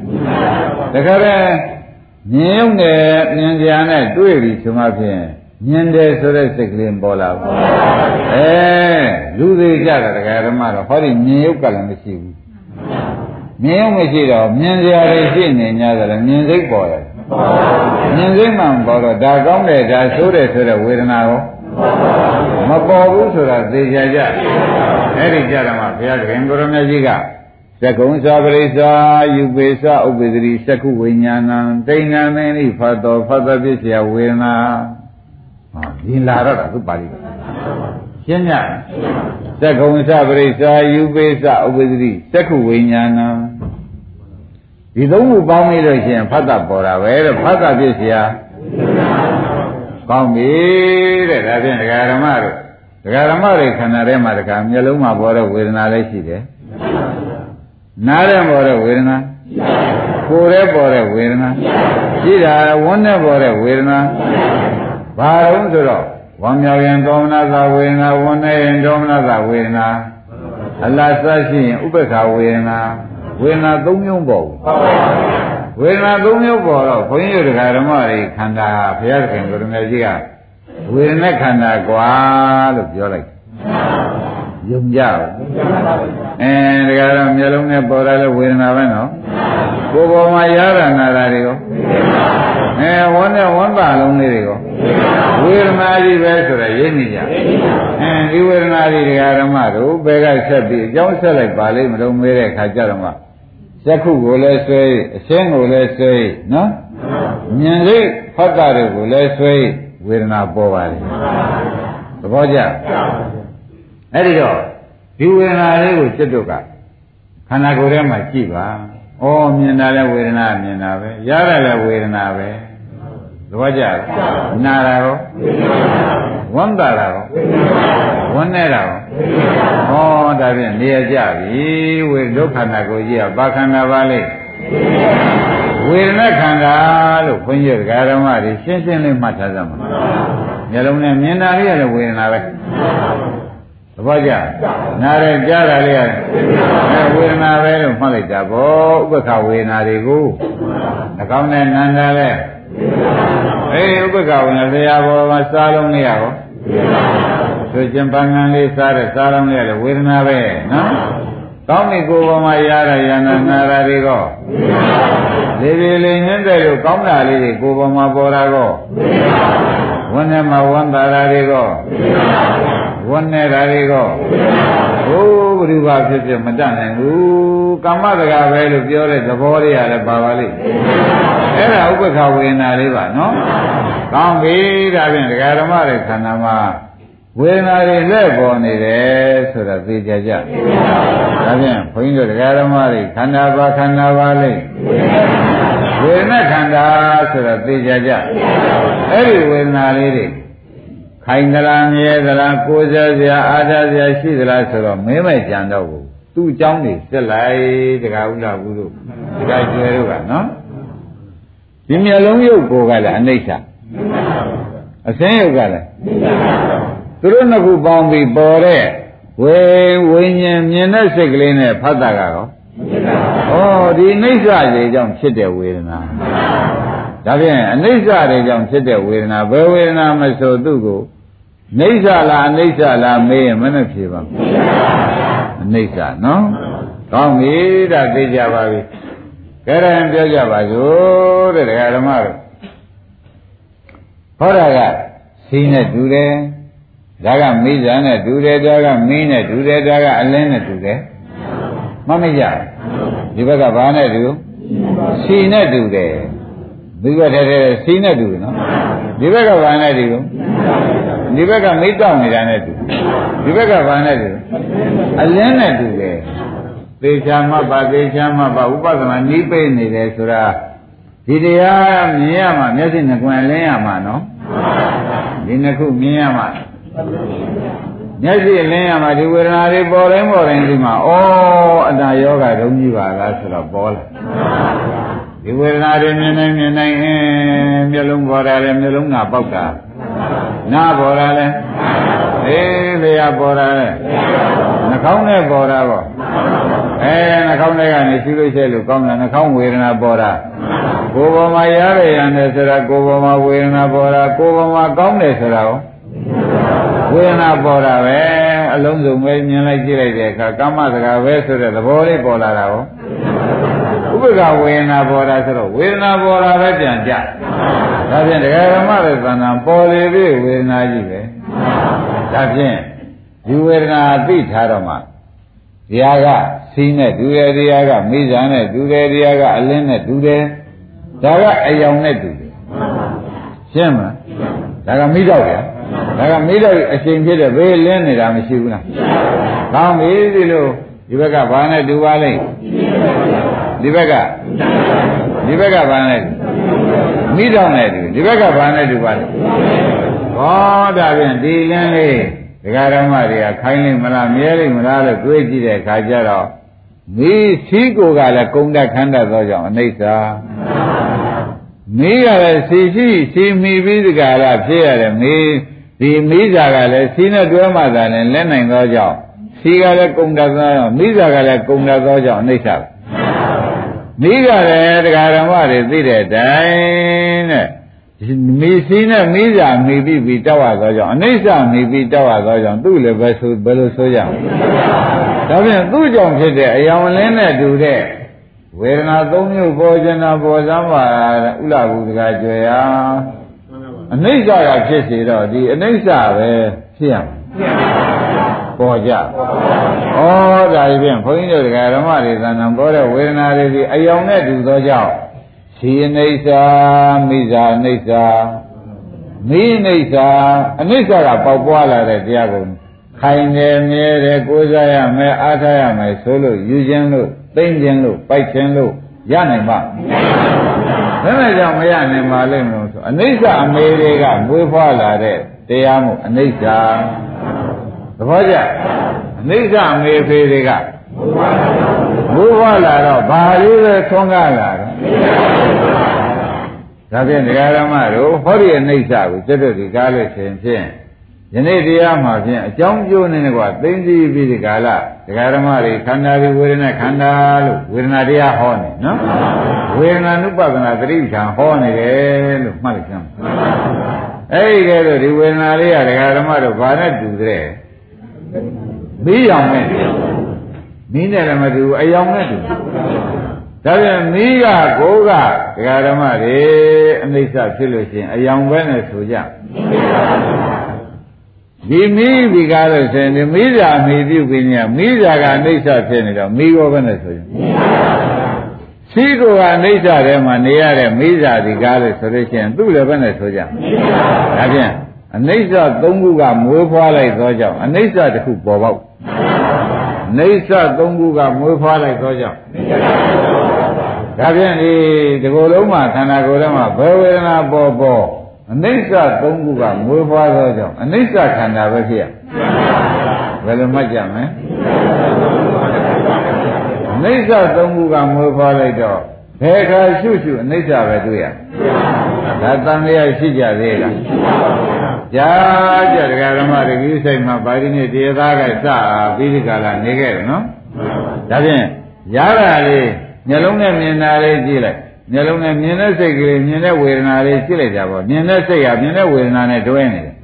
တခါတည်း မြင်ရုပ်နဲ့မြင်ကြရနဲ့တွေ့ပြီဆိုမှဖြင့်မြင်တယ်ဆိုတဲ့စိတ်ကလေးပေါ်လာဘူးအဲလူသေးကြတာတရားဓမ္မတော့ဟောဒီမြင်ရုပ်ကလည်းမရှိဘူးမြင်ရုပ်မရှိတော့မြင်စရာတွေရှိနေ냐ဆိုတော့မြင်စိတ်ပေါ်တယ်မြင်စိတ်မှမပေါ်တော့ဒါကောင်းတယ်ဒါဆိုးတယ်ဆိုတဲ့ဝေဒနာရောမပေါ်ဘူးဆိုတာသိကြကြအဲ့ဒီကြတော့မှဘုရားခင်ကိုရမကြီးက သကုံသာပရိစ္ဆာယူပေသဥပ္ပဒတိသက္ခုဝိညာဏံတိဏ္ဍမင်းဤဖတ်တော်ဖတ်သပစ္စယဝေဒနာဟောဒီလာတော့တာသူပါဠိရှင်းညသက္ကုံသပရိစ္ဆာယူပေသဥပ္ပဒတိသက္ခုဝိညာဏံဒီသုံးခုပေါင်းပြီးလို့ရှိရင်ဖတ်တာပေါ်တာပဲတဲ့ဖတ်တာပစ္စယကောင်းပြီတဲ့ဒါဖြင့်ဒကာဓမ္မတို့ဒကာဓမ္မတွေခန္ဓာထဲမှာဒကာမျက်လုံးမှာပေါ်တဲ့ဝေဒနာလည်းရှိတယ် နားထဲပေါ်တဲ့ဝေဒနာကိုယ်ထဲပေါ်တဲ့ဝေဒနာရှိတာဝန်းထဲပေါ်တဲ့ဝေဒနာဘာလို့ဆိုတော့ဝမ်းမြောက်ရင်ဒေါမနသာဝေဒနာဝန်းနေရင်ဒေါမနသာဝေဒနာအလားစရှိရင်ဥပ္ပခာဝေဒနာဝေဒနာ၃မျိုးပေါ့ဝေဒနာ၃မျိုးပေါ်တော့ဘုန်းကြီးတို့ဓမ္မတွေခန္ဓာဘုရားခင်ကိုရမေကြီးကဝေဒနာခန္ဓာကွာလို့ပြောလိုက် ယုံကြပါအဲဒါကတော့မျိုးလုံးနဲ့ပေါ်လာတဲ့ဝေဒနာပဲနော်ကိုယ်ပေါ်မှာရတာနာတာတွေရောအဲဝန်းနဲ့ဝန်းပါလုံးလေးတွေရောဝေဒနာကြီးပဲဆိုတော့ရင်းနေကြအဲဒီဝေဒနာကြီးတရားဓမ္မတို့ဘယ်ကဆက်ပြီးအကြောင်းဆက်လိုက်ပါလိမ့်မလို့မေးတဲ့အခါကျတော့မှဇက်ခုကိုလည်းဆွဲအရှင်းကိုလည်းဆွဲနော်မြင်စိတ်ဖတ်တာတွေကိုလည်းဆွဲဝေဒနာပေါ်ပါလေသဘောကျ အဲ့ဒီတော့ဒီဝေဒနာလေးကိုจิตတို့ကခန္ဓာကိုယ်ထဲမှာကြည့်ပါဩမြင်တာလည်းဝေဒနာမြင်တာပဲရတာလည်းဝေဒနာပဲသဘောကျနာတာရောဝမ်းသာတာရောဝမ်းနေတာရောဟောဒါဖြင့်နေရကြပြီဝေဒုက္ခန္ဓာကိုကြီးကဘာခန္ဓာပါလဲဝေဒနာခန္ဓာလို့ဘုန်းကြီးဓမ္မတွေရှင်းရှင်းလေးမှတ်ထားကြမှာမျက်လုံးနဲ့မြင်တာလေးရတယ်ဝေဒနာပဲသ ဘောကျနားရကြားတာလေးရတယ်ဝေဒနာပဲလို့မှတ်လိုက်တာဗောဥပ္ပခဝေဒနာတွေကိုနှကောင်းနဲ့နန္တာလဲအေးဥပ္ပခဝေဒနာဆရာဘောမှာစားလုံးလေးရရောဆိုခြင်းပန်းငံလေးစားတဲ့စားလုံးလေးရလေဝေဒနာပဲနော်ကောင်းပြီကိုယ်ပေါ်မှာရတာရနာနာတာတွေကိုလေလေလေးညင်းတဲ့လို့ကောင်းတာလေးတွေကိုယ်ပေါ်မှာပေါ်တာကောဝန်းထဲမှာဝန်းတာတာတွေကို ဝန်းနေတာတွေကိုဟိုးဘုရားဖြစ်ဖြစ်မတတ်နိုင်ဘူးကမ္မတကာပဲလို့ပြောတဲ့သဘောလေးရတယ်ပါပါလိမ့်အဲ့ဒါဥပ္ပခဝေဒနာလေးပါနော်ကောင်းပြီဒါဖြင့်ဒကာဓမ္မတွေခန္ဓာမှာဝေဒနာတွေလက်ပေါ်နေတယ်ဆိုတော့သိကြကြဒါဖြင့်ဘုန်းကြီးတို့ဒကာဓမ္မတွေခန္ဓာပါခန္ဓာပါလိမ့်ဝေဒနာခန္ဓာဆိုတော့သိကြကြအဲ့ဒီဝေဒနာလေးတွေ ခိုင်သလားမြဲသလားကိုယ်စားစရာအားထားစရာရှိသလားဆိုတော့မင်းမဲ့ကြံတော့ဘူးသူ့အကြောင်းတွေစက်လိုက်တခါဥလာဘူးတို့တခါကျွဲတို့ကနော်ဒီမျက်လုံးရုပ်ကိုကလည်းအနိစ္စအစင်းရုပ်ကလည်းသူတို့နှစ်ခုပေါင်းပြီးပေါ်တဲ့ဝေဝိညာဉ်မြင်တဲ့စိတ်ကလေးနဲ့ဖတ်တာကတော့ဩဒီအိဋ္ဌရေကြောင့်ဖြစ်တဲ့ဝေဒနာဒါဖြင့်အနိစ္စတွေကြောင့်ဖြစ်တဲ့ဝေဒနာဘယ်ဝေဒနာမဆိုသူ့ကို နိစ္စလားအနိစ္စလားမေးရင်မနဲ့ဖြေပါဘူးအနိစ္စနော်ကောင်းပြီဒါသိကြပါပြီကဲရင်ပြောကြပါစို့တဲ့ဒကာဓမ္မတို့ဟောတာကစီနဲ့တူတယ်ဒါကမိဇာနဲ့တူတယ်ဒါကမင်းနဲ့တူတယ်ဒါကအလင်းနဲ့တူတယ်မမကြဒီဘက်ကဘာနဲ့တူစီနဲ့တူတယ်ဒီဘက်ထဲထဲစီနဲ့တူတယ်နော်ဒီဘက်ကဘာနဲ့တူ ဒီဘက်ကမိတောက်နေတာနဲ့တူဒီဘက်ကဘာနဲ့တူအလင်းနဲ့တူတယ်သေချာမှတ်ပါသေချာမှတ်ပါဥပဒနာနီးပိနေတယ်ဆိုတာဒီတရားမြင်ရမှာမျက်စိနှကွယ်လင်းရမှာနော်ဒီနှစ်ခုမြင်ရမှာမျက်စိလင်းရမှာဒီဝေဒနာတွေပေါ်တိုင်းပေါ်တိုင်းဒီမှာဩအတ္တယောဂဒုံကြီးပါလားဆိုတော့ပေါ်လာ ဒီဝေဒနာတွေမြင်နိုင်မြင်နိုင်အင်းမျက်လုံးပေါ်တာလည်းမျက်လုံးကပေါက်တာနားပေါ်တာလည်းအေးလျာပေါ်တာလည်းနှာခေါင်းနဲ့ပေါ်တာပေါ့အဲနှာခေါင်းထဲကနေရှိလို့ရှိလို့ကောင်းတယ်နှာခေါင်းဝေဒနာပေါ်တာကိုယ်ပေါ်မှာရရရတယ်ဆိုတာကိုယ်ပေါ်မှာဝေဒနာပေါ်တာကိုယ်ပေါ်မှာကောင်းတယ်ဆိုတာရောဝေဒနာပေါ်တာပဲအလုံးစုံပဲမြင်လိုက်ကြည့်လိုက်တဲ့အခါကာမစကားပဲဆိုတဲ့သဘောလေးပေါ်လာတာရောဥ ပ္ပကဝေဒနာပေါ်တာဆိုတော့ဝေဒနာပေါ်တာပဲပြန်ကြဒါဖြင့်တရားဓမ္မရဲ့သဏ္ဍာန်ပေါ်လေပြီဝေဒနာကြီးပဲဒါဖြင့်ဒီဝေဒနာသိထားတော့မှတရားကစီးနဲ့ဒူတယ်တရားကမိဇာနဲ့ဒူတယ်တရားကအလင်းနဲ့ဒူတယ်ဒါကအယောင်နဲ့ဒူတယ်ရှင်းမလားဒါကမိတော့ဗျာဒါကမိတော့အချိန်ဖြစ်တဲ့ဘေးလင်းနေတာမရှိဘူးလားကောင်းပြီဒီလိုဒီဘက်ကဘာနဲ့ဒူပါလိမ့် ဒီဘက်ကဒီဘက်ကဘာနဲ့မိတော့နဲ့တူဒီဘက်ကဘာနဲ့တူပါလဲဟောဒါဖြင့်ဒီလင်းလေးဒကာရမတွေကခိုင်းလိမ့်မလားမြဲလိမ့်မလားလို့တွေးကြည့်တဲ့အခါကျတော့မိသီးကိုကလည်းကုံတက်ခန်းတတ်သောကြောင့်အနိစ္စမိကလည်းစီရှိစီမိပြီးဒီကရဖြစ်ရတယ်မိဒီမိစာကလည်းစီနဲ့တွဲမှသာလည်းလက်နိုင်သောကြောင့်စီကလည်းကုံတက်သောကြောင့်မိစာကလည်းကုံတက်သောကြောင့်အနိစ္စ မိကလည်းတရားဓမ္မတွေသိတဲ့အတိုင်းတဲ့မိစီနဲ့မိစာမိပြီးပြီးတောက်ရသောကြောင့်အနိစ္စမိပြီးတောက်ရသောကြောင့်သူ့လည်းပဲဆိုဘယ်လိုဆိုရမလဲဒါဖြင့်သူ့ကြောင့်ဖြစ်တဲ့အယောင်လင်းနဲ့တူတဲ့ဝေဒနာသုံးမျိုးပေါ်ကျင်တာပေါ်စမ်းပါဥလာဘူးတကကြွယ်ရအနိစ္စကဖြစ်စေတော့ဒီအနိစ္စပဲဖြစ်ရမှာ ပေါ်ကြဩဒါဖြင့်ဘုန်းကြီးတို့ဓမ္မတွေသံဃာပေါ်တဲ့ဝေဒနာတွေဒီအယောင်နဲ့တူသောကြောင့်ရှိအနိစ္စမိစ္ဆာအနိစ္စမိအနိစ္စအနိစ္စကပေါက်ပွားလာတဲ့တရားကိုခိုင်တယ်မြဲတယ်ကိုးစားရမယ်အားထားရမယ်ဆိုလို့ယူခြင်းလို့သိမ့်ခြင်းလို့ပိုက်ခြင်းလို့ရနိုင်ပါဘယ်နဲ့ကြောင့်မရနိုင်ပါလိမ့်မလို့ဆိုအနိစ္စအမေတွေကမွေးဖွားလာတဲ့တရားမှုအနိစ္စ သဘောကျအနိစ္စအမေဖေတွေကမွေးဖွားလာတော့ဘာလေးပဲထွန်းကားလာတော့ဒါဖြင့်ဒကာရမတို့ဟောဒီအနိစ္စကိုကျွတ်တို့ဒီကားလို့ရှင်ဖြင့်ယနေ့တရားမှာဖြင့်အကြောင်းကျိုးနေကွာသိသိပြီးဒီကာလဒကာရမတွေခန္ဓာတွေဝေဒနာခန္ဓာလို့ဝေဒနာတရားဟောနေနော်ဝေဒနာနုပဒနာသတိဌာန်ဟောနေတယ်လို့မှတ်လိုက်ကြမ်းအဲ့ဒီကဲတော့ဒီဝေဒနာလေးကဒကာရမတို့ဘာနဲ့တူတဲ့ ပြီးရောင်နဲ့မင်းနဲ့လည်းမတူအယောင်နဲ့တူဒါပြန်မိကကိုကဒကာဓမ္မတွေအနိစ္စဖြစ်လို့ရှိရင်အယောင်ပဲနဲ့ဆိုကြဒီမိဒီကားလို့ဆိုရင်ဒီမိစာအမိပြုပြီးနေမိစာကအနိစ္စဖြစ်နေတော့မိရောပဲနဲ့ဆိုရင်ရှိကိုကအနိစ္စထဲမှာနေရတဲ့မိစာဒီကားလို့ဆိုလို့ရှိရင်သူ့လည်းပဲနဲ့ဆိုကြဒါပြန် အနိစ္စသုံးခုကမွေးဖွားလိုက်သောကြောင့်အနိစ္စတစ်ခုပေါ်ပေါက်အနိစ္စသုံးခုကမွေးဖွားလိုက်သောကြောင့်ဒါဖြင့်ဒီဒီကိုယ်လုံးမှာခန္ဓာကိုယ်ထဲမှာဘယ်ဝေဒနာပေါ်ပေါ်အနိစ္စသုံးခုကမွေးဖွားသောကြောင့်အနိစ္စခန္ဓာပဲဖြစ်ရဘယ်လိုမှတ်ကြမလဲအနိစ္စသုံးခုကမွေးဖွားလိုက်တော့ဘယ်ခါရှုရှုအနိစ္စပဲတွေ့ရဒါတန်လျာရှိကြသေးလား ကြာကြဒကာဓမ္မတတိစိတ်မှာဗာဒီနေ့တရားသားကစပြီးဒီကလာနေခဲ့တယ်နော်ဒါဖြင့်ရတာလေးမျက်လုံးနဲ့မြင်တာလေးကြည့်လိုက်မျက်လုံးနဲ့မြင်တဲ့စိတ်ကလေးမြင်တဲ့ဝေဒနာလေးကြည့်လိုက်ကြပါမြင်တဲ့စိတ်ကမြင်တဲ့ဝေဒနာနဲ့တွဲနေတယ်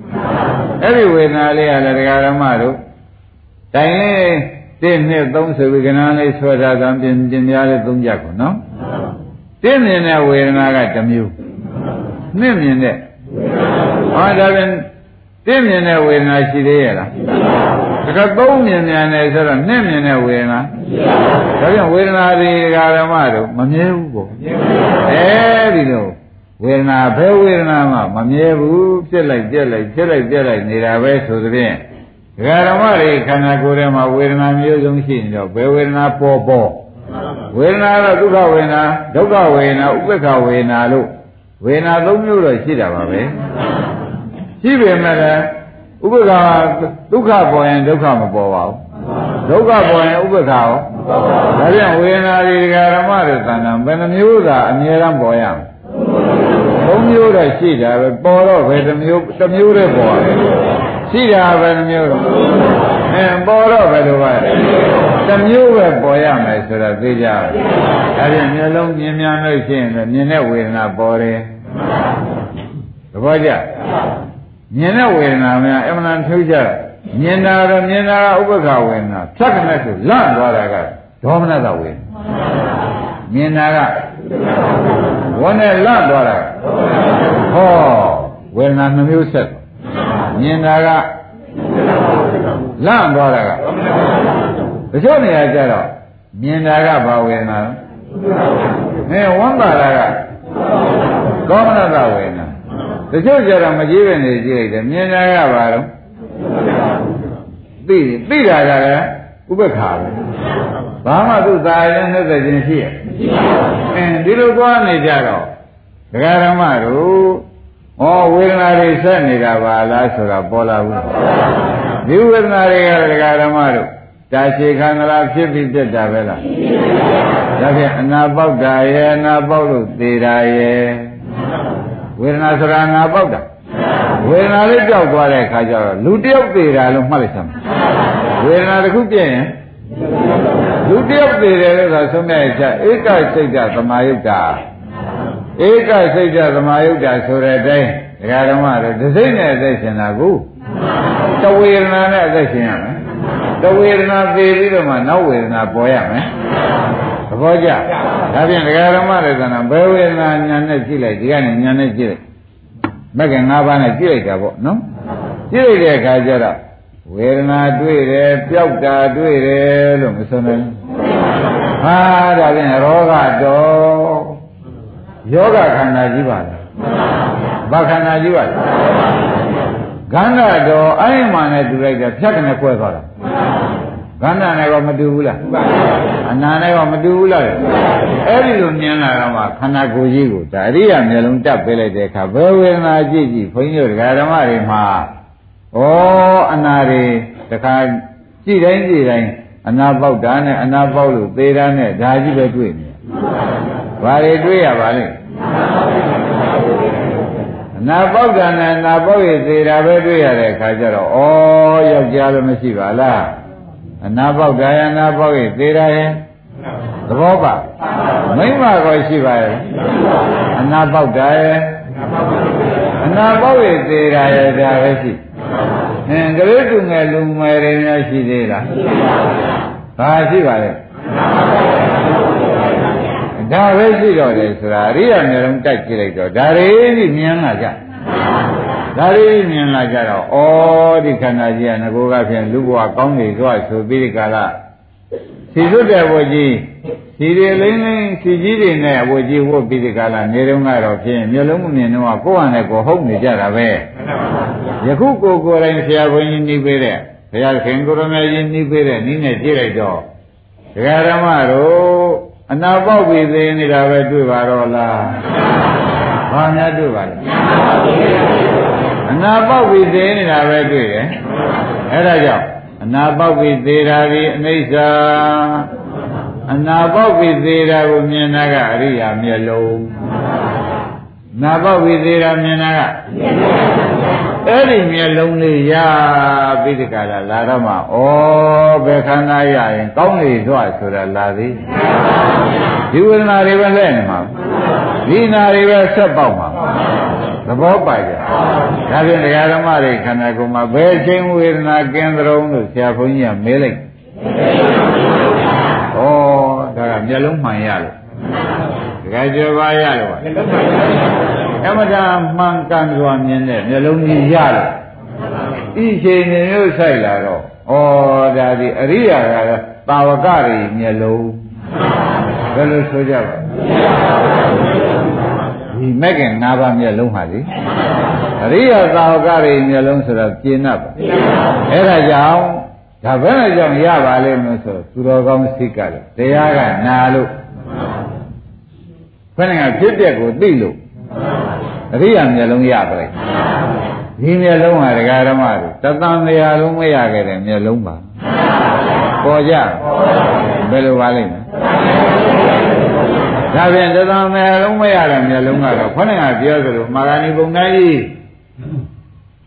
အဲ့ဒီဝေဒနာလေးကလည်းဒကာဓမ္မတို့တိုင်လေးတစ်နှစ်သုံးဆိုပြီးကဏ္ဍလေးဆွဲထားတာပြင်ပြင်များလေးသုံးကြကုန်နော်တစ်မြင်တဲ့ဝေဒနာကတစ်မျိုးနှစ်မြင်တဲ့ ဟောဒါပြန်တစ်မြင်တဲ့ဝေဒနာရှိသေးရဲ့လားတခါသုံးမြင်မြန်တယ်ဆိုတော့နှစ်မြင်တဲ့ဝေဒနာဒါပြန်ဝေဒနာတွေဓမ္မတို့မမြဲဘူးပေါ့အဲဒီလိုဝေဒနာဘယ်ဝေဒနာမှမမြဲဘူးပြက်လိုက်ပြက်လိုက်ပြက်လိုက်ပြက်လိုက်နေတာပဲဆိုသဖြင့်ဒကာဓမ္မတွေခန္ဓာကိုယ်ထဲမှာဝေဒနာမျိုးစုံရှိနေတော့ဘယ်ဝေဒနာပေါ်ပေါ်ဝေဒနာတော့ဒုက္ခဝေဒနာဒုက္ခဝေဒနာဥပ္ပခဝေဒနာလို့ဝေဒနာသုံးမျိုးတော့ရှိတာပါပဲ ရှိပေမဲ့လည်းဥပ္ပခဒုက္ခပေါ်ရင်ဒုက္ခမပေါ်ပါဘူးဒုက္ခပေါ်ရင်ဥပ္ပခရောဒါပြန်ဝေဒနာတွေဒကာဓမ္မတွေသံဃာဘယ်နှမျိုးသာအမြဲတမ်းပေါ်ရမလဲသုံးမျိုးတော့ရှိတာပဲပေါ်တော့ဘယ်တစ်မျိုးတစ်မျိုးတည်းပေါ်ရတယ်ရှိတာပဲတစ်မျိုးတော့အဲပေါ်တော့ဘယ်လိုပါလဲတစ်မျိုးပဲပေါ်ရမယ်ဆိုတော့သိကြတယ်ဒါပြန်မျိုးလုံးမြင်မြန်လို့ရှိရင်လည်းမြင်တဲ့ဝေဒနာပေါ်တယ်သဘောကျ မြင်တဲ့ဝေဒနာများအမှန်တန်ထူးကြမြင်တာတော့မြင်တာကဥပ္ပခဝေဒနာဖြတ်ခနဲ့ဆိုလန့်သွားတာကဒေါမနတဝေဒနာမြင်တာကဝန်းနဲ့လန့်သွားတာဟောဝေဒနာနှမျိုးဆက်မြင်တာကလန့်သွားတာကတချို့နေရာကျတော့မြင်တာကဘာဝေဒနာလဲဝမ်းပါတာကဒေါမနတဝေဒနာ တချို့ကျတော့မကြည့်ပဲနေကြည့်လိုက်တယ်မြင်တာကဘာတော့သိသိတာကလည်းဥပ္ပခါပဲဘာမှသူ့သာရင်နှုတ်တဲ့ခြင်းရှိရဲ့အင်းဒီလိုသွားနေကြတော့ဒကာရမတို့ဩဝေဒနာတွေဆက်နေတာပါလားဆိုတာပေါ်လာဘူးဒီဝေဒနာတွေကဒကာရမတို့တာရှိခန္ဓာဖြစ်ပြီးပြတ်တာပဲလားဒါဖြင့်အနာပေါက်တာရဲ့အနာပေါက်လို့သေတာရဲ့ ဝေဒနာဆိုတာအနာပေါက်တာဝေဒနာလေးကြောက်သွားတဲ့အခါကျတော့လူတယောက်သေးတာလို့မှတ်လိုက်စမ်းဝေဒနာတစ်ခုပြည့်ရင်လူတယောက်သေးတယ်လို့ဆိုဆုံးတဲ့ချက်ဧကစိတ်တသမာယုတ်တာဧကစိတ်တသမာယုတ်တာဆိုတဲ့အတိုင်းဒကာဓမ္မတို့ဒစိမ့်နဲ့အသက်ရှင်တာကိုတဝေဒနာနဲ့အသက်ရှင်ရမယ်တဝေဒနာသေပြီးတော့မှနောက်ဝေဒနာပေါ်ရမယ် သဘောကျဒါဖြင့်ဒကာဓမ္မတွေကဘယ်ဝေဒနာညာနဲ့ကြည့်လိုက်ဒီကနေညာနဲ့ကြည့်လိုက်မကငါးပါးနဲ့ကြည့်လိုက်တာပေါ့နော်ကြည့်လိုက်တဲ့အခါကျတော့ဝေဒနာတွေ့တယ်ပျောက်တာတွေ့တယ်လို့မဆိုနိုင်ဘူးဟာဒါဖြင့်ရောဂတော့ယောဂခန္ဓာကြီးပါလားဘာခန္ဓာကြီးပါလဲခန္ဓာတော့အဲ့မှနဲ့တူလိုက်တာဖြတ်ကနေခွဲသွားတာ ခန္ဓာနဲ့ကမတူဘူးလားအနာနဲ့ကမတူဘူးလားအဲ့ဒီလိုမြင်လာတော့မှခန္ဓာကိုယ်ကြီးကိုဒါအရိယာမျက်လုံးတက်ပေးလိုက်တဲ့အခါဘယ်ဝေဒနာကြည့်ကြည့်ဘုန်းကြီးတို့ဓမ္မတွေမှာဩအနာတွေတခါကြည့်တိုင်းကြည့်တိုင်းအနာပေါက်တာနဲ့အနာပေါက်လို့သေတာနဲ့ဒါကြီးပဲတွေ့နေဘာတွေတွေ့ရပါလဲအနာပေါက်တာနဲ့အနာပေါက်ရသေးတာပဲတွေ့ရတဲ့အခါကျတော့ဩယောက်ျားလည်းမရှိပါလား အနာပေါက်တာရအနာပေါက်ရသေးတာရဲ့သဘောပါမိမကောရှိပါရဲ့အနာပေါက်တာရဲ့အနာပေါက်ရသေးတာရဲ့ဒါပဲရှိအင်းကလေးတူငယ်လူငယ်တွေများရှိသေးလားဘာရှိပါလဲဒါပဲရှိတော့တယ်ဆိုတာအရိယာမျိုးလုံးတိုက်ကြည့်လိုက်တော့ဒါတွေကြီးမြင်လာကြ ဒါတွေမြင်လာကြတော့ဩဒီခန္ဓာကြီးကငကိုကဖြင့်လူဘဝကောင်းနေသွားဆိုပြီးဒီကာလစီစွတ်တဲ့ဘဝကြီးစီတွေလိမ့်လိမ့်စီကြီးတွေနဲ့ဘဝကြီးဝတ်ပြီးဒီကာလနေတော့ကတော့ဖြင့်မျိုးလုံးမမြင်တော့ကိုယ့်ဟာနဲ့ကိုယ်ဟုတ်နေကြတာပဲယခုကိုယ်ကိုယ်တိုင်ဆရာဘုန်းကြီးနှီးပေးတဲ့ဘုရားခင်ကိုရမေကြီးနှီးပေးတဲ့နည်းနဲ့ကြည့်လိုက်တော့ဒကာဓမ္မတို့အနာပေါက်ပြီးသေးနေတာပဲတွေ့ပါတော့လားဘာများတွေ့ပါလဲ အနာပေါက်ပြီးသေးနေတာပဲတွေ့တယ်အဲဒါကြောင့်အနာပေါက်ပြီးသေးတာဒီအနိစ္စအနာပေါက်ပြီးသေးတာကိုမြင်တာကအရိယာမျက်လုံးနာပေါက်ပြီးသေးတာမြင်တာကအဲ့ဒီမျက်လုံးလေးရပြီးဒီကလာလာတော့မှဩဘယ်ခန္ဓာရရင်ကောင်းလေသွားဆိုတာလာသေးဒီဝေဒနာတွေပဲလဲနေမှာဒီနာတွေပဲဆက်ပေါက်မှာ သဘောပါကြဒါဖြင့်တရားဓမ္မတွေခန္ဓာကိုယ်မှာဘယ်ချိန်ဝေဒနာကင်းသရုံးလို့ဆရာဘုန်းကြီးကမေးလိုက်ဩဒါကမျက်လုံးမှန်ရလို့တကယ်ကြပါရလို့ပါအမတာမှန်ကန်စွာမြင်တဲ့မျက်လုံးကြီးရလို့ဤချိန်နေမျိုးဆိုင်လာတော့ဩဒါဒီအရိယာကတော့တာဝကတွေမျက်လုံးဘယ်လိုဆိုကြပါ ဒီမဲ့ခင်၅ပါးမျက်လုံးဟာလေအရိယာသာဝကတွေမျက်လုံးဆိုတော့ကျင်납ပါအဲ့ဒါကြောင့်ဒါဘယ်နဲ့ကြောင့်ရပါလိမ့်မလို့ဆိုသူတော်ကောင်းစိတ်ကလည်းတရားကနာလို့ဘယ်နဲ့ကဖြစ်ပျက်ကိုသိလို့အရိယာမျက်လုံးရပါလေဒီမျက်လုံးဟာဒကာဓမ္မတို့တသံတရားလုံးမရခဲ့တဲ့မျက်လုံးပါပေါ်ကြဘယ်လိုပါလိမ့်မလဲ ဒါဖြင့်တသံတရားလုံးမရတဲ့မျက်လုံးကတော့ခொနဲ့ကပြောသလိုမာဂဏီပုံသားကြီး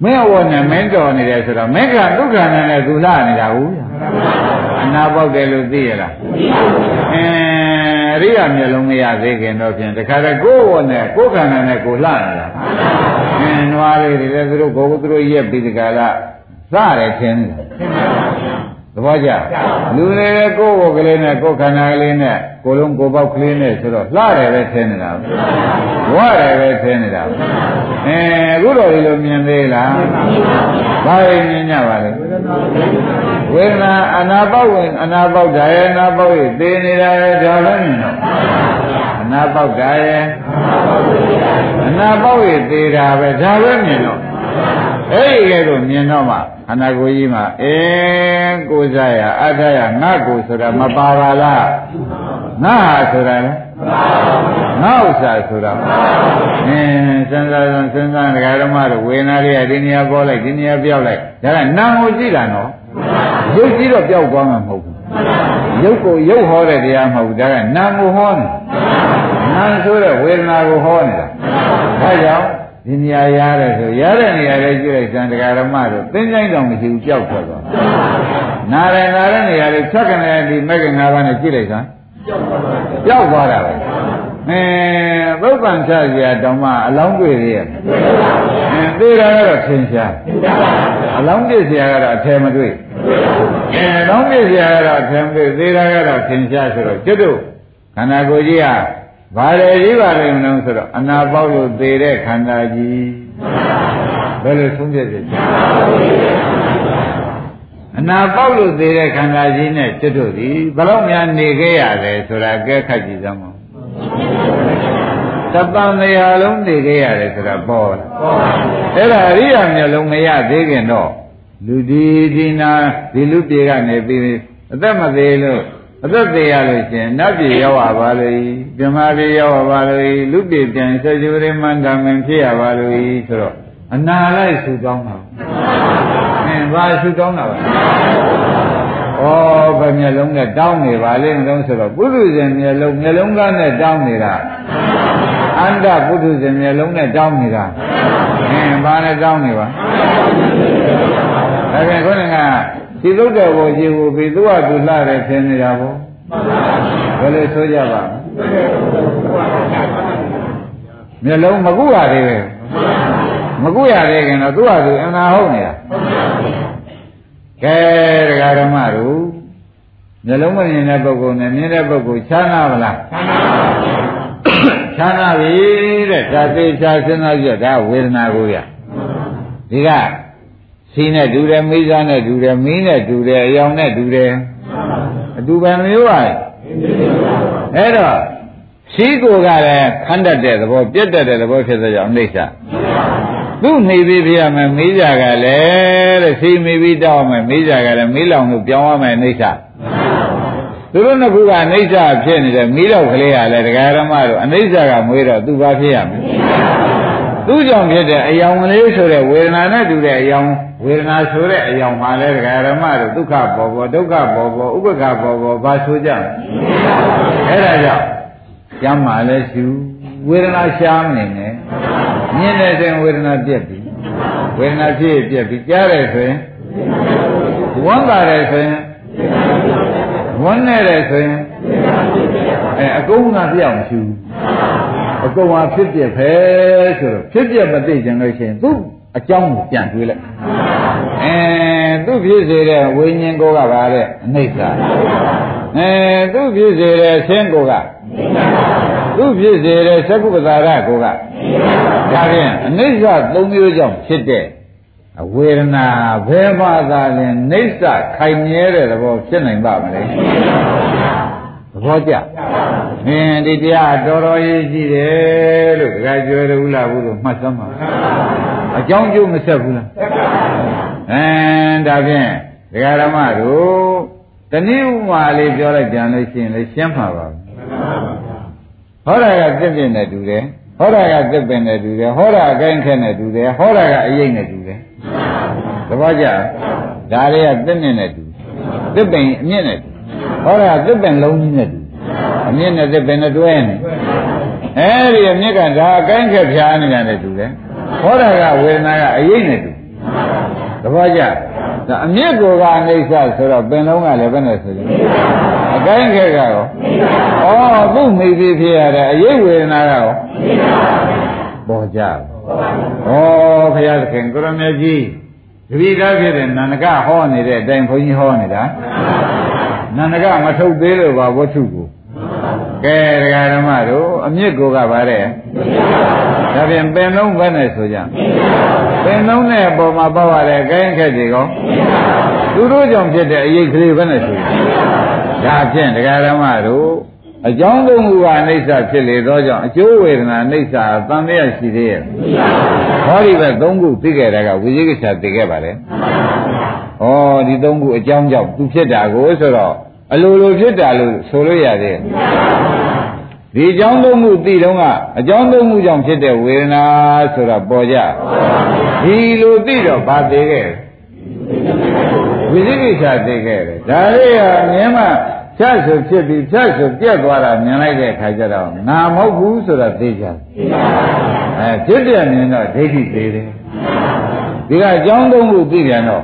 မင်းအဝနဲ့မင်းတော်နေတယ်ဆိုတော့မင်းကဒုက္ခနဲ့လည်းသူလာနေတာဟုတ်အနာပေါက်တယ်လို့သိရလားအင်းရိယာမျက်လုံးမရသေးခင်တော့ဖြင့်တခါတည်းကိုယ်ဝနဲ့ကိုယ်ခန္ဓာနဲ့ကိုလှနေတာအင်းနွားလေးတွေလည်းသူတို့ကိုယ်သူတို့ရက်ပြီးဒီကလာစတယ်ထင်တယ်သ ဘောကျလူတွေလည်းကိုယ်ကိုယ်ကလေးနဲ့ကိုယ်ခန္ဓာကလေးနဲ့ကိုယ်လုံးကိုယ်ပေါက်ကလေးနဲ့ဆိုတော့လှတယ်ပဲထင်နေတာဝရတယ်ပဲထင်နေတာအဲအခုတော့ဒီလိုမြင်သေးလားဘာရင်မြင်ကြပါလဲဝေဒနာအနာပေါက်ဝင်အနာပေါက်တာရဲ့အနာပေါက်ရဲ့သိနေတာရဲ့ဒါလည်းမြင်တော့အနာပေါက်တာရဲ့အနာပေါက်ရဲ့သိတာပဲဒါပဲမြင်တော့ အဲ့ဒီကဲတော့မြင်တော့မှခန္ဓာကိုယ်ကြီးမှာအင်းကိုယ်စားရအထရငါကိုဆိုတာမပါပါလားငါဟာဆိုတာလေငါဥစ္စာဆိုတာအင်းစဉ်းစားစဉ်းစဉ်းစားဒကာဓမ္မတို့ဝေနာလေးကဒီနေရာပေါ်လိုက်ဒီနေရာပြောက်လိုက်ဒါကနာမ်ကိုကြည့်တာနော်ရုပ်ကြည့်တော့ပြောက်သွားမှာမဟုတ်ဘူးရုပ်ကိုရုပ်ဟောတဲ့တရားမဟုတ်ဘူးဒါကနာမ်ကိုဟောနေနာမ်ဆိုတဲ့ဝေဒနာကိုဟောနေတာဒါကြောင့် ဒီနေရာရတဲ့ဆိုရတဲ့နေရာလေးကြည့်လိုက်စံတရားဓမ္မတို့သင်္ချိုင်းတောင်မရှိဘူးကြောက်ထွက်သွားနာရနာတဲ့နေရာလေးချက်ကနေဒီမဂ္ဂင်၅ပါးနဲ့ကြည့်လိုက်စမ်းကြောက်သွားတာပဲအဲသုတ်ပန်ချစရာတောင်မှအလောင်းတွေ့ရရဲ့အဲသေးတာကတော့ထင်ရှားအလောင်းပြည့်စရာကတော့အထယ်မတွေ့အဲအလောင်းပြည့်စရာကတော့အထယ်မတွေ့သေးတာကတော့ထင်ရှားဆိုတော့ကျွတ်တို့ခန္ဓာကိုယ်ကြီးက ဘာလေကြီးပါလိမ့်မလို့ဆိုတော့အနာပေါက်လို့သေတဲ့ခန္ဓာကြီးဘယ်လိုဆုံးဖြတ်ချက်အနာပေါက်လို့သေးတဲ့ခန္ဓာကြီးနဲ့ကျွတ်တို့သည်ဘယ်တော့များနေခဲ့ရတယ်ဆိုတာကဲခတ်ကြည့်စမ်းပါတပံတရားလုံးနေခဲ့ရတယ်ဆိုတာပေါ်လာအဲ့ဒါအရိယာမျိုးလုံးမရသေးခင်တော့လူဒီဒီနာဒီလူပြေကနေပြီးအသက်မသေးလို့ အသက်သေးရလို့ရှင်နတ်ပြည်ရောက်ရပါလို့ပြမပြည်ရောက်ရပါလို့လူပြည်ပြန်ဆက်ကျွေးမန္တမင်ဖြစ်ရပါလို့ဆိုတော့အနာလိုက်ဆူတောင်းတာအင်းဘာဆူတောင်းတာပါဩဘယ်မျက်လုံးနဲ့တောင်းနေပါလိမ့်တော့ဆိုတော့ပုထုဇဉ်မျက်လုံးမျက်လုံးကားနဲ့တောင်းနေတာအန္တပုထုဇဉ်မျက်လုံးနဲ့တောင်းနေတာအင်းဘာနဲ့တောင်းနေပါဒါပြန်ခေါင်းက ဒီလုတ်တော်ဘောကြီးကိုပြီးသူ့ဟာသူလှတယ်ထင်နေတာဘောဘယ်လိုဆိုကြပါမျက်လုံးမကုရသေးပဲမကုရသေးခင်တော့သူ့ဟာသူအနာဟုတ်နေတာကဲတရားဓမ္မတို့မျက်လုံးမမြင်တဲ့ပုဂ္ဂိုလ်နဲ့မြင်တဲ့ပုဂ္ဂိုလ်ခြားနာမလားခြားနာပြီတဲ့ဒါသိချာစဉ်းစားကြည့်ဒါဝေဒနာကိုရဒီက စီနဲ့တူတယ်မိစားနဲ့တူတယ်မီးနဲ့တူတယ်အယောင်နဲ့တူတယ်အတူပဲမျိုးပါအဲ့တော့ရှိကိုကလည်းခန္ဓာတဲ့သဘောပြတ်တတ်တဲ့သဘောဖြစ်တဲ့ကြောင့်အိဋ္ဌသူ့နေပြီးပြရမယ်မိကြကလည်းတဲ့စီမိပြီးတောက်မယ်မိကြကလည်းမိလောင်လို့ပြောင်းရမယ်အိဋ္ဌသူတို့နှစ်ခုကအိဋ္ဌဖြစ်နေတယ်မိလောက်ကလေးကလည်းတရားဓမ္မတို့အိဋ္ဌကမွေးတော့သူဘာဖြစ်ရမလဲ သူ့ကြောင့်ဖြစ်တဲ့အယောင်ကလေးဆိုတဲ့ဝေဒနာနဲ့တူတဲ့အယောင်ဝေဒနာဆိုတဲ့အယောင်မှာလဲတရားဓမ္မတို့ဒုက္ခပေါ်ပေါ်ဒုက္ခပေါ်ပေါ်ဥပ္ပခပေါ်ပေါ်ဘာဆိုကြလဲအဲ့ဒါကြောင့်ကျမ်းမာလဲရှုဝေဒနာရှားမနေနဲ့မြင်တဲ့စဉ်ဝေဒနာပြက်ပြီဝေဒနာဖြစ်ပြက်ပြီကြားတယ်ဆိုရင်ဝမ်းသာတယ်ဆိုရင်ဝမ်းနဲ့တယ်ဆိုရင်အဲအကုန်ကပြောင်းရှု အကုန်ဟာဖြစ်ပြက်ပဲဆိုတော့ဖြစ်ပြက်မသိကြလို့ရှိရင်သူအကြောင်းကိုပြန်တွေးလိုက်အဲသူဖြစ်စေတဲ့ဝိညာဉ်ကိုကပါတဲ့အနိစ္စအဲသူဖြစ်စေတဲ့ဆင်းကိုကသူဖြစ်စေတဲ့သက္ကုပ္ပတာရကိုကဒါဖြင့်အနိစ္စသုံးမျိုးကြောင့်ဖြစ်တဲ့ဝေဒနာဘယ်မှသာလဲနိစ္စခိုင်မြဲတဲ့သဘောဖြစ်နိုင်ပါမလဲ သဘောကျအင်းဒီတရားတော်တော်ရေးကြည့်တယ်လို့ဒကာကျွယ်ရူလာဘူးလို့မှတ်သမ်းပါအကြောင်းကျိုးမဆက်ဘူးလားအင်းဒါဖြင့်ဒကာရမတို့တနည်းဥမာလေးပြောလိုက်ကြလို့ရှိရင်လည်းရှင်းပါပါဟောတာကသစ်ပင်နဲ့တူတယ်ဟောတာကသစ်ပင်နဲ့တူတယ်ဟောတာအကိုင်းခက်နဲ့တူတယ်ဟောတာကအရိပ်နဲ့တူတယ်သဘောကျဒါလေးကသစ်နဲ့နဲ့တူသစ်ပင်အမြင့်နဲ့တူ ဟောတာကသစ်ပင်လုံးကြီးနဲ့တူအမြင့်နဲ့သစ်ပင်နဲ့တွဲနေအဲဒီအမြင့်ကဒါအကိုင်းခက်ဖြားနေတာနဲ့တူတယ်ဟောတာကဝေဒနာကအရိပ်နဲ့တူသဘောကျဒါအမြင့်ကိုကအိဋ္ဌဆိုတော့ပင်လုံးကလည်းဘယ်နဲ့ဆိုကြအကိုင်းခက်ကရောဩသူ့မိပြီးဖြစ်ရတဲ့အရိပ်ဝေဒနာကရောပေါ်ကြဩဘုရားသခင်ကိုရမကြီးတပိသားဖြစ်တဲ့နန္ဒကဟောနေတဲ့အတိုင်းဘုန်းကြီးဟောနေတာ နန္ဒကမထုတ်သေးလို့ပါဝတ္ထုကိုကဲဒကာဓမ္မတို့အမြင့်ကိုကပါတဲ့ဒါပြန်ပင်လုံးပဲနဲ့ဆိုကြပင်လုံးနဲ့အပေါ်မှာပေါ့ရတဲ့အကိုင်းခက်တွေကောသူတို့ကြောင့်ဖြစ်တဲ့အရေးကလေးပဲနဲ့ဆိုကြဒါဖြင့်ဒကာဓမ္မတို့အကြောင်းသုံးခုကအိဋ္ဌဖြစ်လေသောကြောင့်အကျိုးဝေဒနာအိဋ္ဌသံမြတ်ရှိသေးရဲ့ဟောဒီဘက်သုံးခုသိခဲ့တာကဝိဇိကိစ္စသိခဲ့ပါလေ ဩဒီသုံးခုအကြောင်းကြောင့်သူဖြစ်တာကိုဆိုတော့အလိုလိုဖြစ်တာလို့ဆိုလို့ရသေးတယ်ဒီအကြောင်းသုံးခုသိတော့ကအကြောင်းသုံးခုကြောင့်ဖြစ်တဲ့ဝေဒနာဆိုတာပေါ်ကြဒီလိုသိတော့ဗာသေးခဲ့ဝိသိကိစ္စသိခဲ့တယ်ဒါလေးကမြင်မှဖြတ်ဆိုဖြစ်ပြီးဖြတ်ဆိုပြက်သွားတာမြင်လိုက်တဲ့အခါကျတော့ငါမဟုတ်ဘူးဆိုတာသိကြအဲဖြစ်ပြမြင်တော့ဒိဋ္ဌိသေးတယ်ဒီကအကြောင်းသုံးခုသိပြန်တော့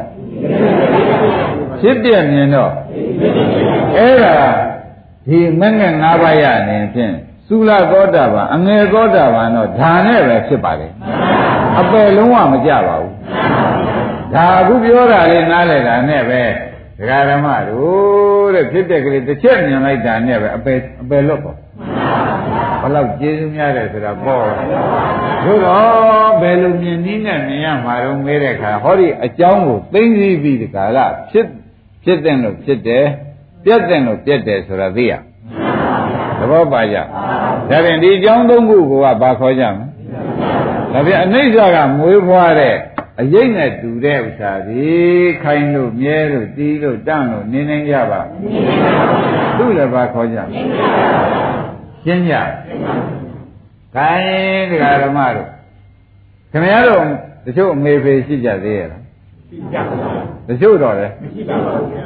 ဖြစ်ပြမြင်တော့အဲ့ဒါဒီမင္က၅ပါးရနေဖြင့်သုလသောတာပန်အငယ်သောတာပန်တော့ဓာနဲ့ပဲဖြစ်ပါလေအပယ်လုံးဝမကြပါဘူးဒါအခုပြောတာလေးနားလည်တာနဲ့ပဲဒကာဓမ္မတို့တဲ့ဖြစ်တဲ့ကလေးတစ်ချက်မြင်လိုက်တာနဲ့ပဲအပယ်အပယ်လွတ်ပါဘာ လောက်ကျေးဇူးများတယ်ဆိုတာပေါ့သို့တော့ဘယ်လိုမြင်နည်းနဲ့မြင်ရမှာတော့မဲတဲ့ခါဟောဒီအကြောင်းကိုသိသိပြီးဒီကာလဖြစ်ဖြစ်တဲ့လို့ဖြစ်တယ်ပြတ်တဲ့လို့ပြတ်တယ်ဆိုတာသိရသဘောပါကြဒါဖြင့်ဒီအကြောင်းသုံးခုကဘာခေါ်ကြမလဲဒါဖြင့်အနိစ္စကမွေးဖွားတဲ့အရေးနဲ့တူတဲ့ဥစ္စာဒီခိုင်းလို့မြဲလို့တီးလို့တန့်လို့နေနေကြပါသူ့လည်းဘာခေါ်ကြ ရှင်းကြခိုင်းတရားဓမ္မတို့ခင်ဗျားတို့တချို့အမေဖေရှိကြသေးရဲ့လားရှိကြပါဘူးတချို့တော့လေမရှိပါဘူးဗျာ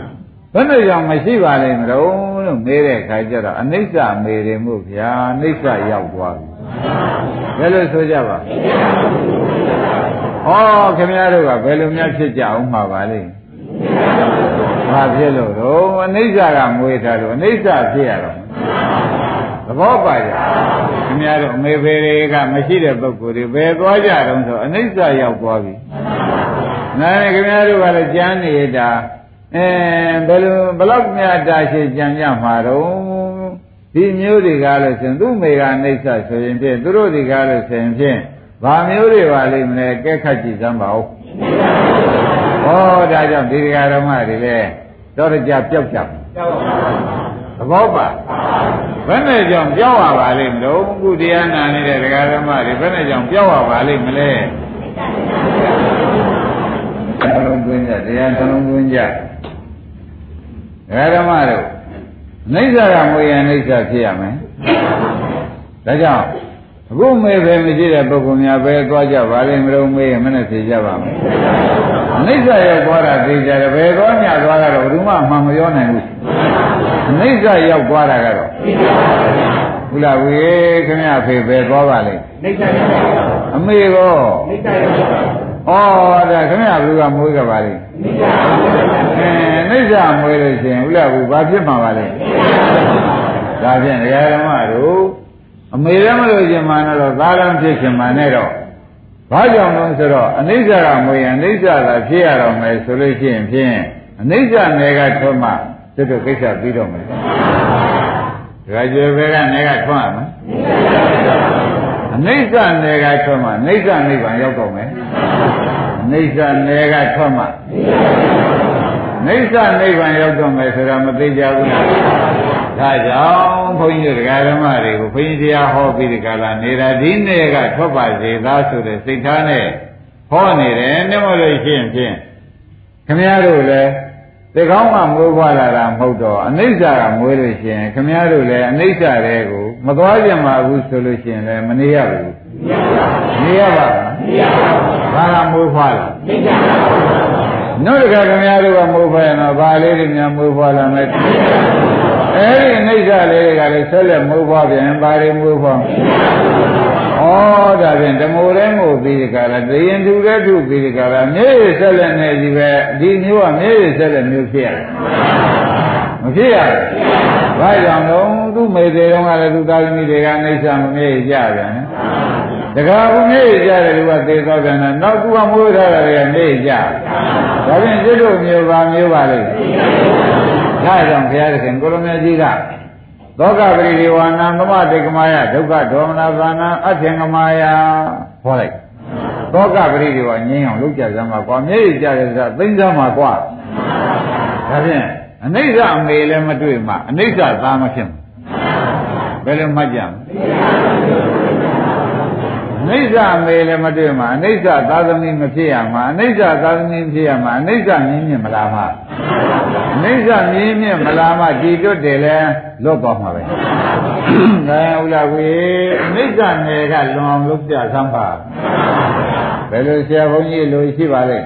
ဘယ်နဲ့ကြောင့်မရှိပါလိမ့်မလို့လို့မေးတဲ့ခါကျတော့အနိစ္စမေတယ်မို့ဗျာအနိစ္စရောက်သွားပြီဘယ်လိုဆိုကြပါဩခင်ဗျားတို့ကဘယ်လိုများဖြစ်ကြအောင်မှာပါလိမ့်ဘာဖြစ်လို့တော့အနိစ္စကမွေးထားလို့အနိစ္စဖြစ်ရတော့ သဘောပါကြခင်ဗျားတို့အမေဖေတွေကမရှိတဲ့ပုဂ္ဂိုလ်တွေဘယ်သွားကြတုံးဆိုအနိစ္စရောက်သွားပြီနားခင်ဗျားတို့ကလည်းကြမ်းနေတာအဲဘယ်လိုဘလောက်များတာရှိကြံကြမှာတော့ဒီမျိုးတွေကလို့ဆိုရင်သူ့မိကအနိစ္စဆိုရင်ဖြင့်သူတို့တွေကလို့ဆိုရင်ဖြင့်ဘာမျိုးတွေပါလိမ့်မလဲကဲခတ်ကြည့်စမ်းပါဦးဟောဒါကြောင့်ဒီဃာဓမ္မတွေလည်းတော့ကြပျောက်ကြပါသဘောပါ ဘယ်နဲ့ကြောင့်ပြောက်ရပါလိမ့်မလို့ခုတရားနာနေတဲ့ဒကာဓမ္မတွေဘယ်နဲ့ကြောင့်ပြောက်ရပါလိမ့်မလဲနှလုံးသွင်းကြတရားနှလုံးသွင်းကြဒကာဓမ္မတို့အိဋ္ဌကမွေရအိဋ္ဌဖြစ်ရမယ်ဒါကြောင့်အခုမေပဲမရှိတဲ့ပုဂ္ဂိုလ်များပဲသွားကြပါလိမ့်မလို့မေးရင်မနဲ့ဖြေကြပါမယ်အိဋ္ဌရောက်သွားတာသိကြတယ်ဘယ်သွားမြသွားတာတော့ဘယ်သူမှမှမပြောနိုင်ဘူး အိဋ္ဌရောက်သွားတာကတော့ဘုလားဝေခင်ဗျာဖေပဲသွားပါလိမ့်အိဋ္ဌရောက်အမေကောအိဋ္ဌရောက်ဩဒါခင်ဗျာဘုရားမွေးကြပါလိမ့်အဲအိဋ္ဌမွေးလို့ရှိရင်ဘုလားဘုဘာဖြစ်မှာပါလိမ့်ဒါဖြင့်ဓမ္မတို့အမေလည်းမလို့ရှင်မှန်တော့သာလံဖြစ်ရှင်မှန်နဲ့တော့ဘာကြောင့်လဲဆိုတော့အနိစ္စကမွေရင်အနိစ္စသာဖြစ်ရတော့မယ်ဆိုလို့ရှိရင်ဖြင့်အနိစ္စနယ်ကထွက်မှ တွတ်တွတ်ကိစ္စပြီးတော့မယ်ဒါကြွယ်ပဲကနေကထွက်ရမယ်အနိစ္စနယ်ကထွက်မှနိစ္စနိဗ္ဗာန်ရောက်တော့မယ်အနိစ္စနယ်ကထွက်မှနိစ္စနိဗ္ဗာန်ရောက်တော့မယ်ဆိုတာမသိကြဘူးလားဒါကြောင့်ဘုန်းကြီးတို့ဓမ္မတွေကိုဘုန်းကြီးတရားဟောပြီးဒီကလာနေတာဒီနေ့ကထွက်ပါစေသားဆိုတဲ့စိတ်ထားနဲ့ဟောနေတယ်နှမလို့ရှိရင်ဖြင့်ခမည်းတော်လည်း ဒီကောင်းကမွေးဖွားလာတာမဟုတ်တော့အနိစ္စကမွေးလို့ရှိရင်ခမည်းတော်လည်းအနိစ္စတွေကိုမသွားကြမှာဘူးဆိုလို့ရှိရင်လည်းမနေရဘူးနေရပါဘူးဘာကမွေးဖွားလာနှုတ်တကခင်ဗျားတို့ကမွေးဖွားရင်တော့ဘာလေးတွေများမွေးဖွားလာမယ်အဲ့ဒီအိဋ္ဌလေးတွေကလည်းဆက်လက်မွေးဖွားပြန်ပါရီမွေးဖွား ဩဒါဖြင့်ဓမ္မိုရဲမို့ပြီးဒီကလာတရင်သူတဲ့သူပြီးဒီကလာမြေရဆက်လက်နေကြီးပဲဒီမျိုးကမြေရဆက်လက်မျိုးဖြစ်ရတယ်မဖြစ်ရဘူးဘာကြောင့်လဲသူ့မေသေးတုန်းကလည်းသူသားသမီးတွေကအိဋ္ဌမမြေကြပြန်တကားဘုမြေကြတယ်သူကသေသောပြန်တယ်နောက်သူကမွေးထားတယ်ကမြေကြဒါဖြင့်ကျွတ်တို့မျိုးပါမျိုးပါလေဒါကြောင့်ဘုရားသခင်ကိုရမေကြီးက သောကပရိဒီဝါနံသမတိကမာယဒုက္ခဒေါမနဘာနံအထင်ကမာယဟောလိုက်သောကပရိဒီဝါငြင်းအောင်လုပ်ကြစမ်းပါကွာမျက်ရည်ကြတယ်ဆိုတာသိစမ်းပါကွာဒါဖြင့်အနိစ္စအမေလည်းမတွေ့မှအနိစ္စသားမဖြစ်ဘူးဘယ်လိုမှတ်ကြမလဲအ နိစ္စအမေလည်းမတွေ့မှအနိစ္စသာသမီမဖြစ်ရမှာအနိစ္စသာသမီဖြစ်ရမှာအနိစ္စမြင်မြင်မလားမှာနိစ္စမြင်းမြင့်မလာမတည်တွတ်တယ်လဲလွတ်သွားမှာပဲ။ဒါဥလာဝေနိစ္စနယ်ကလွန်အောင်လုပ်ပြသမ်းပါ။ဘယ်လိုဆရာဘုန်းကြီးလိုရှိပါလဲ။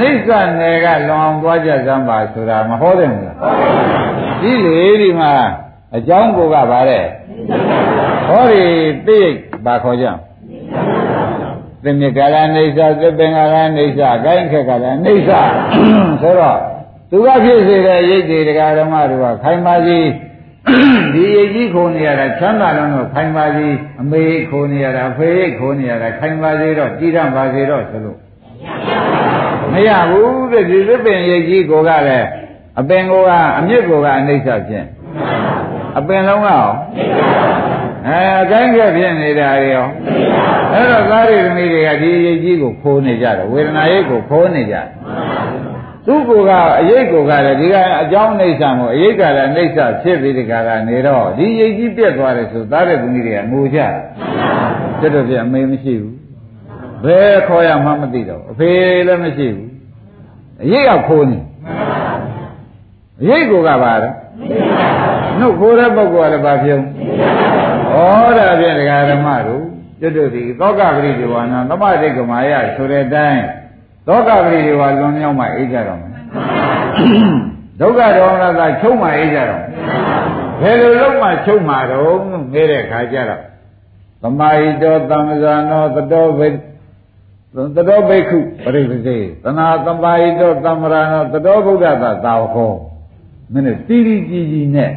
နိစ္စနယ်ကလွန်အောင်သွားကြသမ်းပါဆိုတာမဟောတယ်မလား။ဒီလေဒီမှာအကြောင်းကိုကပါတဲ့။ ဟောဒီသိဘာခေါ်ကြ။သင်္မြကာလအိဋ္ဌသပင်ကာလအိဋ္ဌအကိုင်းခက်ကလည်းအိဋ္ဌဆိုတော့သူကဖြစ်စေတဲ့ရိတ်တွေတရားဓမ္မတွေကခိုင်ပါစီဒီရိတ်ကြီးခိုးနေရတာချမ်းသာလုံးတော့ခိုင်ပါစီအမေခိုးနေရတာဖေးခိုးနေရတာခိုင်ပါစီတော့တည်ရပါစေတော့ဆိုလို့မရဘူးတဲ့ဒီသပင်ရိတ်ကြီးကိုကလည်းအပင်ကိုကအမြစ်ကိုကအနိစ္စဖြင့်အပင်လုံးကရောအဲ အကိုင်းကဖြစ်နေတာရောအဲ့တော့သားရိသမီးတွေကဒီအရေးကြီးကိုခိုးနေကြတယ်ဝေဒနာရိတ်ကိုခိုးနေကြတယ်သူ့ကိုယ်ကအရေးကိုကလည်းဒီကအကြောင်းအိဋ္ဌာမို့အရေးကလည်းအိဋ္ဌာဖြစ်ပြီးဒီကကနေတော့ဒီအရေးကြီးပြတ်သွားတယ်ဆိုသားရိသမီးတွေကငိုကြတယ်တို့ပြအမေမရှိဘူးဘယ်ခေါ်ရမှမသိတော့အဖေလည်းမရှိဘူးအရေးကခိုးနေအရေးကိုကပါတော့နှုတ်ခိုးတဲ့ပုဂ္ဂိုလ်ကလည်းဘာပြုံးဩ ဒါဖြင့်ဒကာဓမ္မတို့ကျွတ်တို့ဒီသောကပရိဒီဝါနာသမတိကမာယဆိုတဲ့အတိုင်းသောကပရိဒီဝါလွန်မြောက်မှအိတ်ကြတော့မယ်ဒုက္ခဒေါမနတာချုပ်မှအိတ်ကြတော့ဘယ်လိုလုပ်မှချုပ်မှတော့ငဲတဲ့ခါကျတော့သမာဟိတောသံဃာနောတတောဘိတတောဘိက္ခုပရိပစေသနာသမာဟိတောသမ္မရာနောတတောဗုဒ္ဓသာသာဝခောမင်းတို့တိတိကြည်ကြည်နဲ့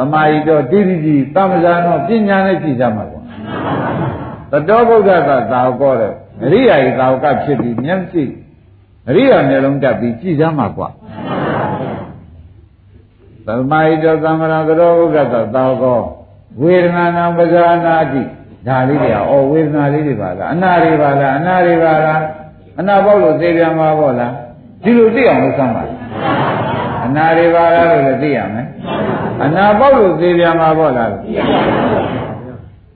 သမာဟိတောတိတိကြည်သမ္မဇာနောပညာနဲ့ကြည်ကြမှာကွာတတောဗုဒ္ဓသာသာဝကောတဲ့အရိယာဤသာဝကဖြစ်ပြီးမျက်စိအရိယာမျက်လုံးတက်ပြီးကြည်ကြမှာကွာသမာဟိတောသမ္မရာတတောဗုဒ္ဓသာသာဝကောဝေဒနာနာပဇာနာတိဒါလေးတွေကဩဝေဒနာလေးတွေပါလားအနာတွေပါလားအနာတွေပါလားအနာပေါက်လို့သေပြန်မှာပေါ့လားဒီလိုသိအောင်လုပ်စမ်းပါအနာတွေပါလားလို့လည်းသိရမယ် အနာပေါက်လို့သေပြန်မှာပေါ့လားသိရပါဘူး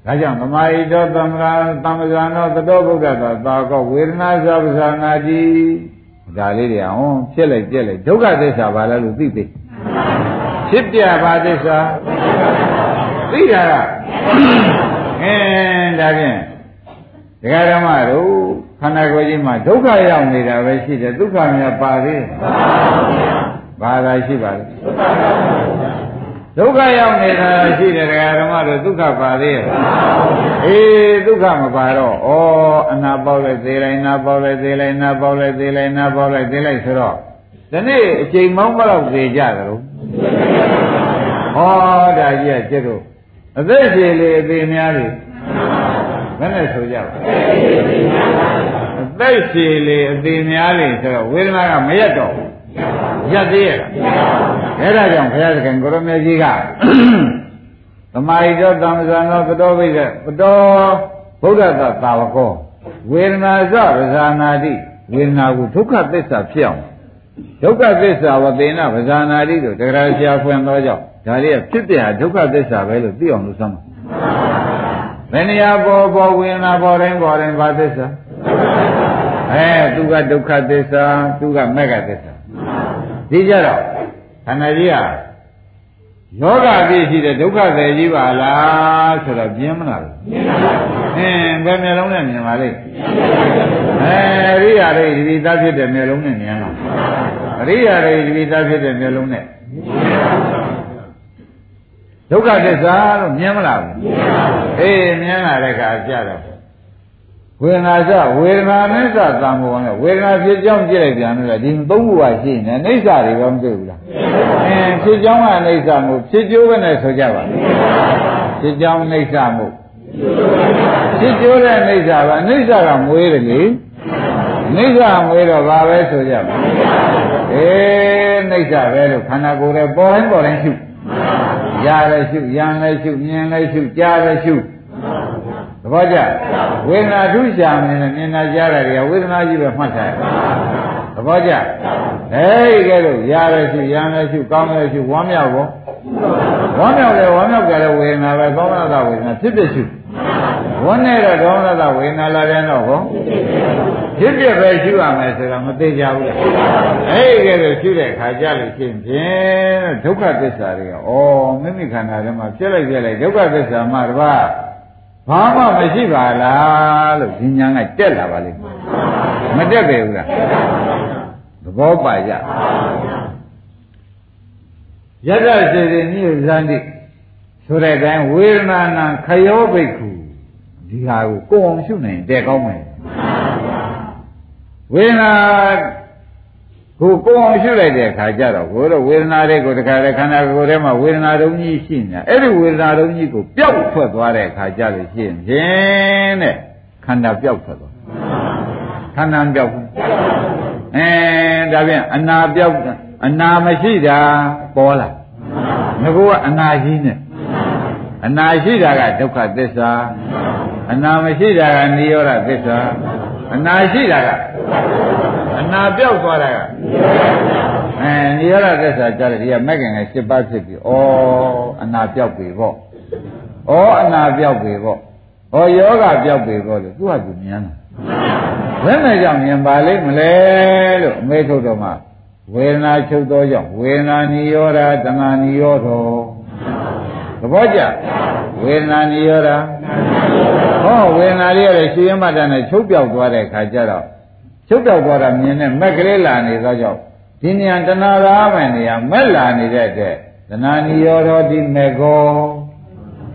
ဒါကြောင့်သမာဟိတောသမ္မာသမ္မဇာနောသတောဗုဒ္ဓသောသာကောဝေဒနာသဗ္ဗဇာနာတိဒါလေးတွေဟောဖြစ်လိုက်ပြက်လိုက်ဒုက္ခသစ္စာပါလားလို့သိသိဖြစ်ပြပါသစ္စာသိတာကအင်းဒါဖြင့်ဒကာဓမ္မတို့ခန္ဓာကိုယ်ကြီးမှာဒုက္ခရောက်နေတာပဲရှိတယ်ဒုက္ခများပါသေးပါပါသာရှိပါလေဒုက္ခ ရောက်နေတာရှိတယ်ဒကာဓမ္မတို့ဒုက္ခပါသေးရဲ့အေးဒုက္ခမပါတော့ဩအနာပေါက်လိုက်သေးလိုက်နာပေါက်လိုက်သေးလိုက်နာပေါက်လိုက်သေးလိုက်နာပေါက်လိုက်သေးလိုက်ဆိုတော့ဒီနေ့အချိန်မောင်းမတော့သေးကြတယ်လို့ဟောဒါကြီးကကျတော့အသက်ရှင်လေအသေးများလေဘယ်နဲ့ဆိုကြပါအသက်ရှင်လေအသေးများလေဆိုတော့ဝေဒနာကမရက်တော့ဘူး ရက်သေးရဲ့အဲ့ဒါကြောင့်ဘုရားသခင်ကိုရမေကြီးကသမာဓိတော်သံဃာနောပတောဘိကပတောဗုဒ္ဓတသာဝကောဝေဒနာစရဇာနာတိဝေဒနာကိုဒုက္ခသစ္စာဖြစ်အောင်ဒုက္ခသစ္စာဝသေနဗဇာနာတိတို့တရားဆရာဖွင့်သောကြောင့်ဒါလေးကဖြစ်ပြဒုက္ခသစ္စာပဲလို့သိအောင်လို့စမ်းပါဘယ်နေရာပေါ်ပေါ်ဝေဒနာပေါ်တိုင်းပေါ်တိုင်းဘာသစ္စာအဲသူကဒုက္ခသစ္စာသူကမဂ္ဂသစ္စာ ဒီကြတော့ခန္ဓာကြီးကယောဂအပြည့်ရှိတဲ့ဒုက္ခတွေကြီးပါလားဆိုတော့ပြင်းမလားမြင်ပါဘူးအင်းဘယ်မျက်လုံးနဲ့မြင်ပါလိမ့်အဲအရိယာတွေဒီပိသားဖြစ်တဲ့မျက်လုံးနဲ့မြင်လားအရိယာတွေဒီပိသားဖြစ်တဲ့မျက်လုံးနဲ့ဒုက္ခသစ္စာလို့မြင်မလားဘူးမြင်ပါဘူးအေးမြင်လာတဲ့အခါကြတော့ ဝေဒနာစဝေဒနာနဲ့စသံဃောနဲ့ဝေဒနာဖြစ်ကြောင်းကြည့်လိုက်ပြန်လို့ဒီသုံးခုပါရှိနေအိဋ္ဌာတွေတော့မတွေ့ဘူးလားအင်းဖြစ်ကြောင်းကအိဋ္ဌာမှုဖြစ်ကျိုးပဲနဲ့ဆိုကြပါဖြစ်ကြောင်းအိဋ္ဌာမှုဖြစ်ကျိုးတဲ့အိဋ္ဌာကအိဋ္ဌာကမွေးတယ်လေအိဋ္ဌာမွေးတော့ဘာပဲဆိုကြပါအေးအိဋ္ဌာပဲလို့ခန္ဓာကိုယ်ရဲ့ပေါ်တိုင်းပေါ်တိုင်းရှုရလည်းရှုရံလည်းရှုမြင်လည်းရှုကြားလည်းရှု သဘောကျဝေဒနာထုရှာမနေနဲ့မြင်နာကြားတာတွေကဝေဒနာကြီးပဲမှတ်ထားတယ်သဘောကျအဲဒီကဲလို့ရလည်းရှုရံလည်းရှုကောင်းလည်းရှုဝမ်းမြောက်ဖို့ဝမ်းမြောက်တယ်ဝမ်းမြောက်ကြတဲ့ဝေဒနာပဲကောင်းလာတာဝေဒနာဖြစ်ဖြစ်ရှုဝမ်းနဲ့တော့ကောင်းလာတာဝေဒနာလာတဲ့တော့ဟောဖြစ်ဖြစ်ပဲရှုရမယ်ဆိုတော့မသေးကြဘူးလားအဲဒီကဲလို့ရှုတဲ့ခါကြလို့ရှိရင်ဒုက္ခသစ္စာတွေကဩမိမိခန္ဓာထဲမှာဖြစ်လိုက်ပြလိုက်ဒုက္ခသစ္စာမှတပါး ဘာမှမရှိပါလားလို့ဒီညာကတက်လာပါလိမ့်မယ်မတက်ပဲဘူးလားသဘောပါကြယတ္တစေတိနိဇန္တိဆိုတဲ့အတိုင်းဝေဒနာနာခယောဘိက္ခုဒီဟာကိုကိုယ်အောင်ရှုနိုင်တဲ့ကောင်းမယ်ဝေဒနာ ကိုကိုယ်အောင်ရှုလိုက်တဲ့အခါကျတော့ကိုယ်တော့ဝေဒနာတွေကိုတခါတည်းခန္ဓာကိုယ်ထဲမှာဝေဒနာတုံးကြီးရှိနေတာအဲ့ဒီဝေဒနာတုံးကြီးကိုပျောက်ထွက်သွားတဲ့အခါကျလို့ရှိရင်ဖြင့်တဲ့ခန္ဓာပျောက်ထွက်သွားခန္ဓာပျောက်ဘူးအဲဒါဖြင့်အနာပျောက်အနာမရှိတာပေါ်လာမငကောကအနာကြီးနဲ့အနာရှိတာကဒုက္ခသစ္စာအနာမရှိတာကနိရောဓသစ္စာအနာရှိတာကအနာပြောက်သွားတာက အဲနိရောဓသစ္စာကြားတယ်ဒီကမက်ကင်က7ပါးဖြစ်ပြီဩအနာပြောက်ပြီပေါ့ဩအနာပြောက်ပြီပေါ့ဩယောဂပြောက်ပြီပေါ့လို့သူကသူမြင်တာဘယ်နဲ့ကြောင့်မြင်ပါလိမ့်မလဲလို့အမေထုတ်တော်မှာဝေဒနာချုပ်သောကြောင့်ဝေဒနာနိရောဓတဏှာနိရောဓသဘောကျဝေဒနာနိရောဓဟောဝေဒနာလေးရတယ်ရှင်ရမတ္တနဲ့ချုပ်ပြောက်သွားတဲ့ခါကျတော့ ချုပ်ပြောက်သွားတာမြင်တဲ့မက်ကလေးလာနေသောကြောင့်ဒီနေရာတဏှာရာမယ်နေရာမက်လာနေတဲ့အတွက်တဏှာနိရောဓဒီမေကော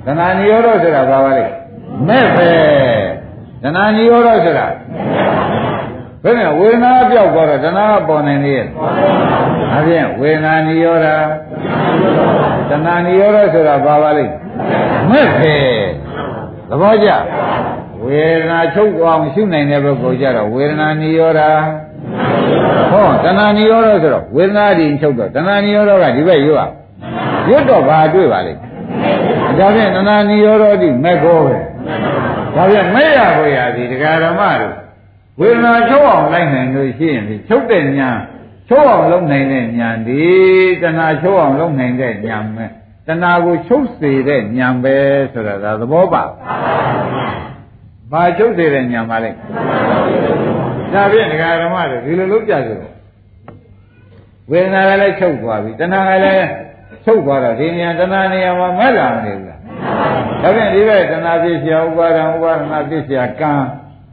တဏှာနိရောဓဆိုတာဘာပါလဲမဲ့ပဲတဏှာနိရောဓဆိုတာဘယ်နဲ့ဝေဒနာပြောက်သွားတော့တဏှာကပေါ်နေနေရဲ့။ဒါဖြင့်ဝေဒနာနိရောဓတဏှာနိရောဓဆိုတာဘာပါလဲမဲ့ပဲသဘောကျ ဝေဒနာချုပ်အောင်ရှုနိုင်တဲ့ပုဂ္ဂိုလ်ကြတော့ဝေဒနာနိရောဓဟောတဏှာနိရောဓဆိုတော့ဝေဒနာဒီချုပ်တော့တဏှာနိရောဓကဒီဘက်ရွတ်ရွတ်တော့ဘာတွေ့ပါလိမ့်ဒါဖြင့်တဏှာနိရောဓဒီမဲ့ကောပဲဒါဖြင့်မဲ့ရဖို့ရသည်တရားဓမ္မတို့ဝေဒနာချုပ်အောင်လိုက်နိုင်လို့ရှိရင်ချုပ်တဲ့ညာချုပ်အောင်လုပ်နိုင်တဲ့ညာဒီတဏှာချုပ်အောင်လုပ်နိုင်တဲ့ညာမဲ့တဏှာကိုချုပ်စေတဲ့ညာပဲဆိုတာဒါသဘောပါ ဘာချုပ်စေတဲ့ညာပါလဲဒါဖြင့်ဒကာဓမ္မတွေဒီလိုလုပ်ကြကြတယ်ဝေဒနာကလည်းချုပ်သွားပြီတဏှာကလည်းချုပ်သွားတော့ဒီနေရာတဏှာနေရာမှာမဲ့လာမနေဘူးလားဒါဖြင့်ဒီဘက်တဏှာပြည့်စရာဥပါဒံဥပါဒနာပြည့်စရာကံ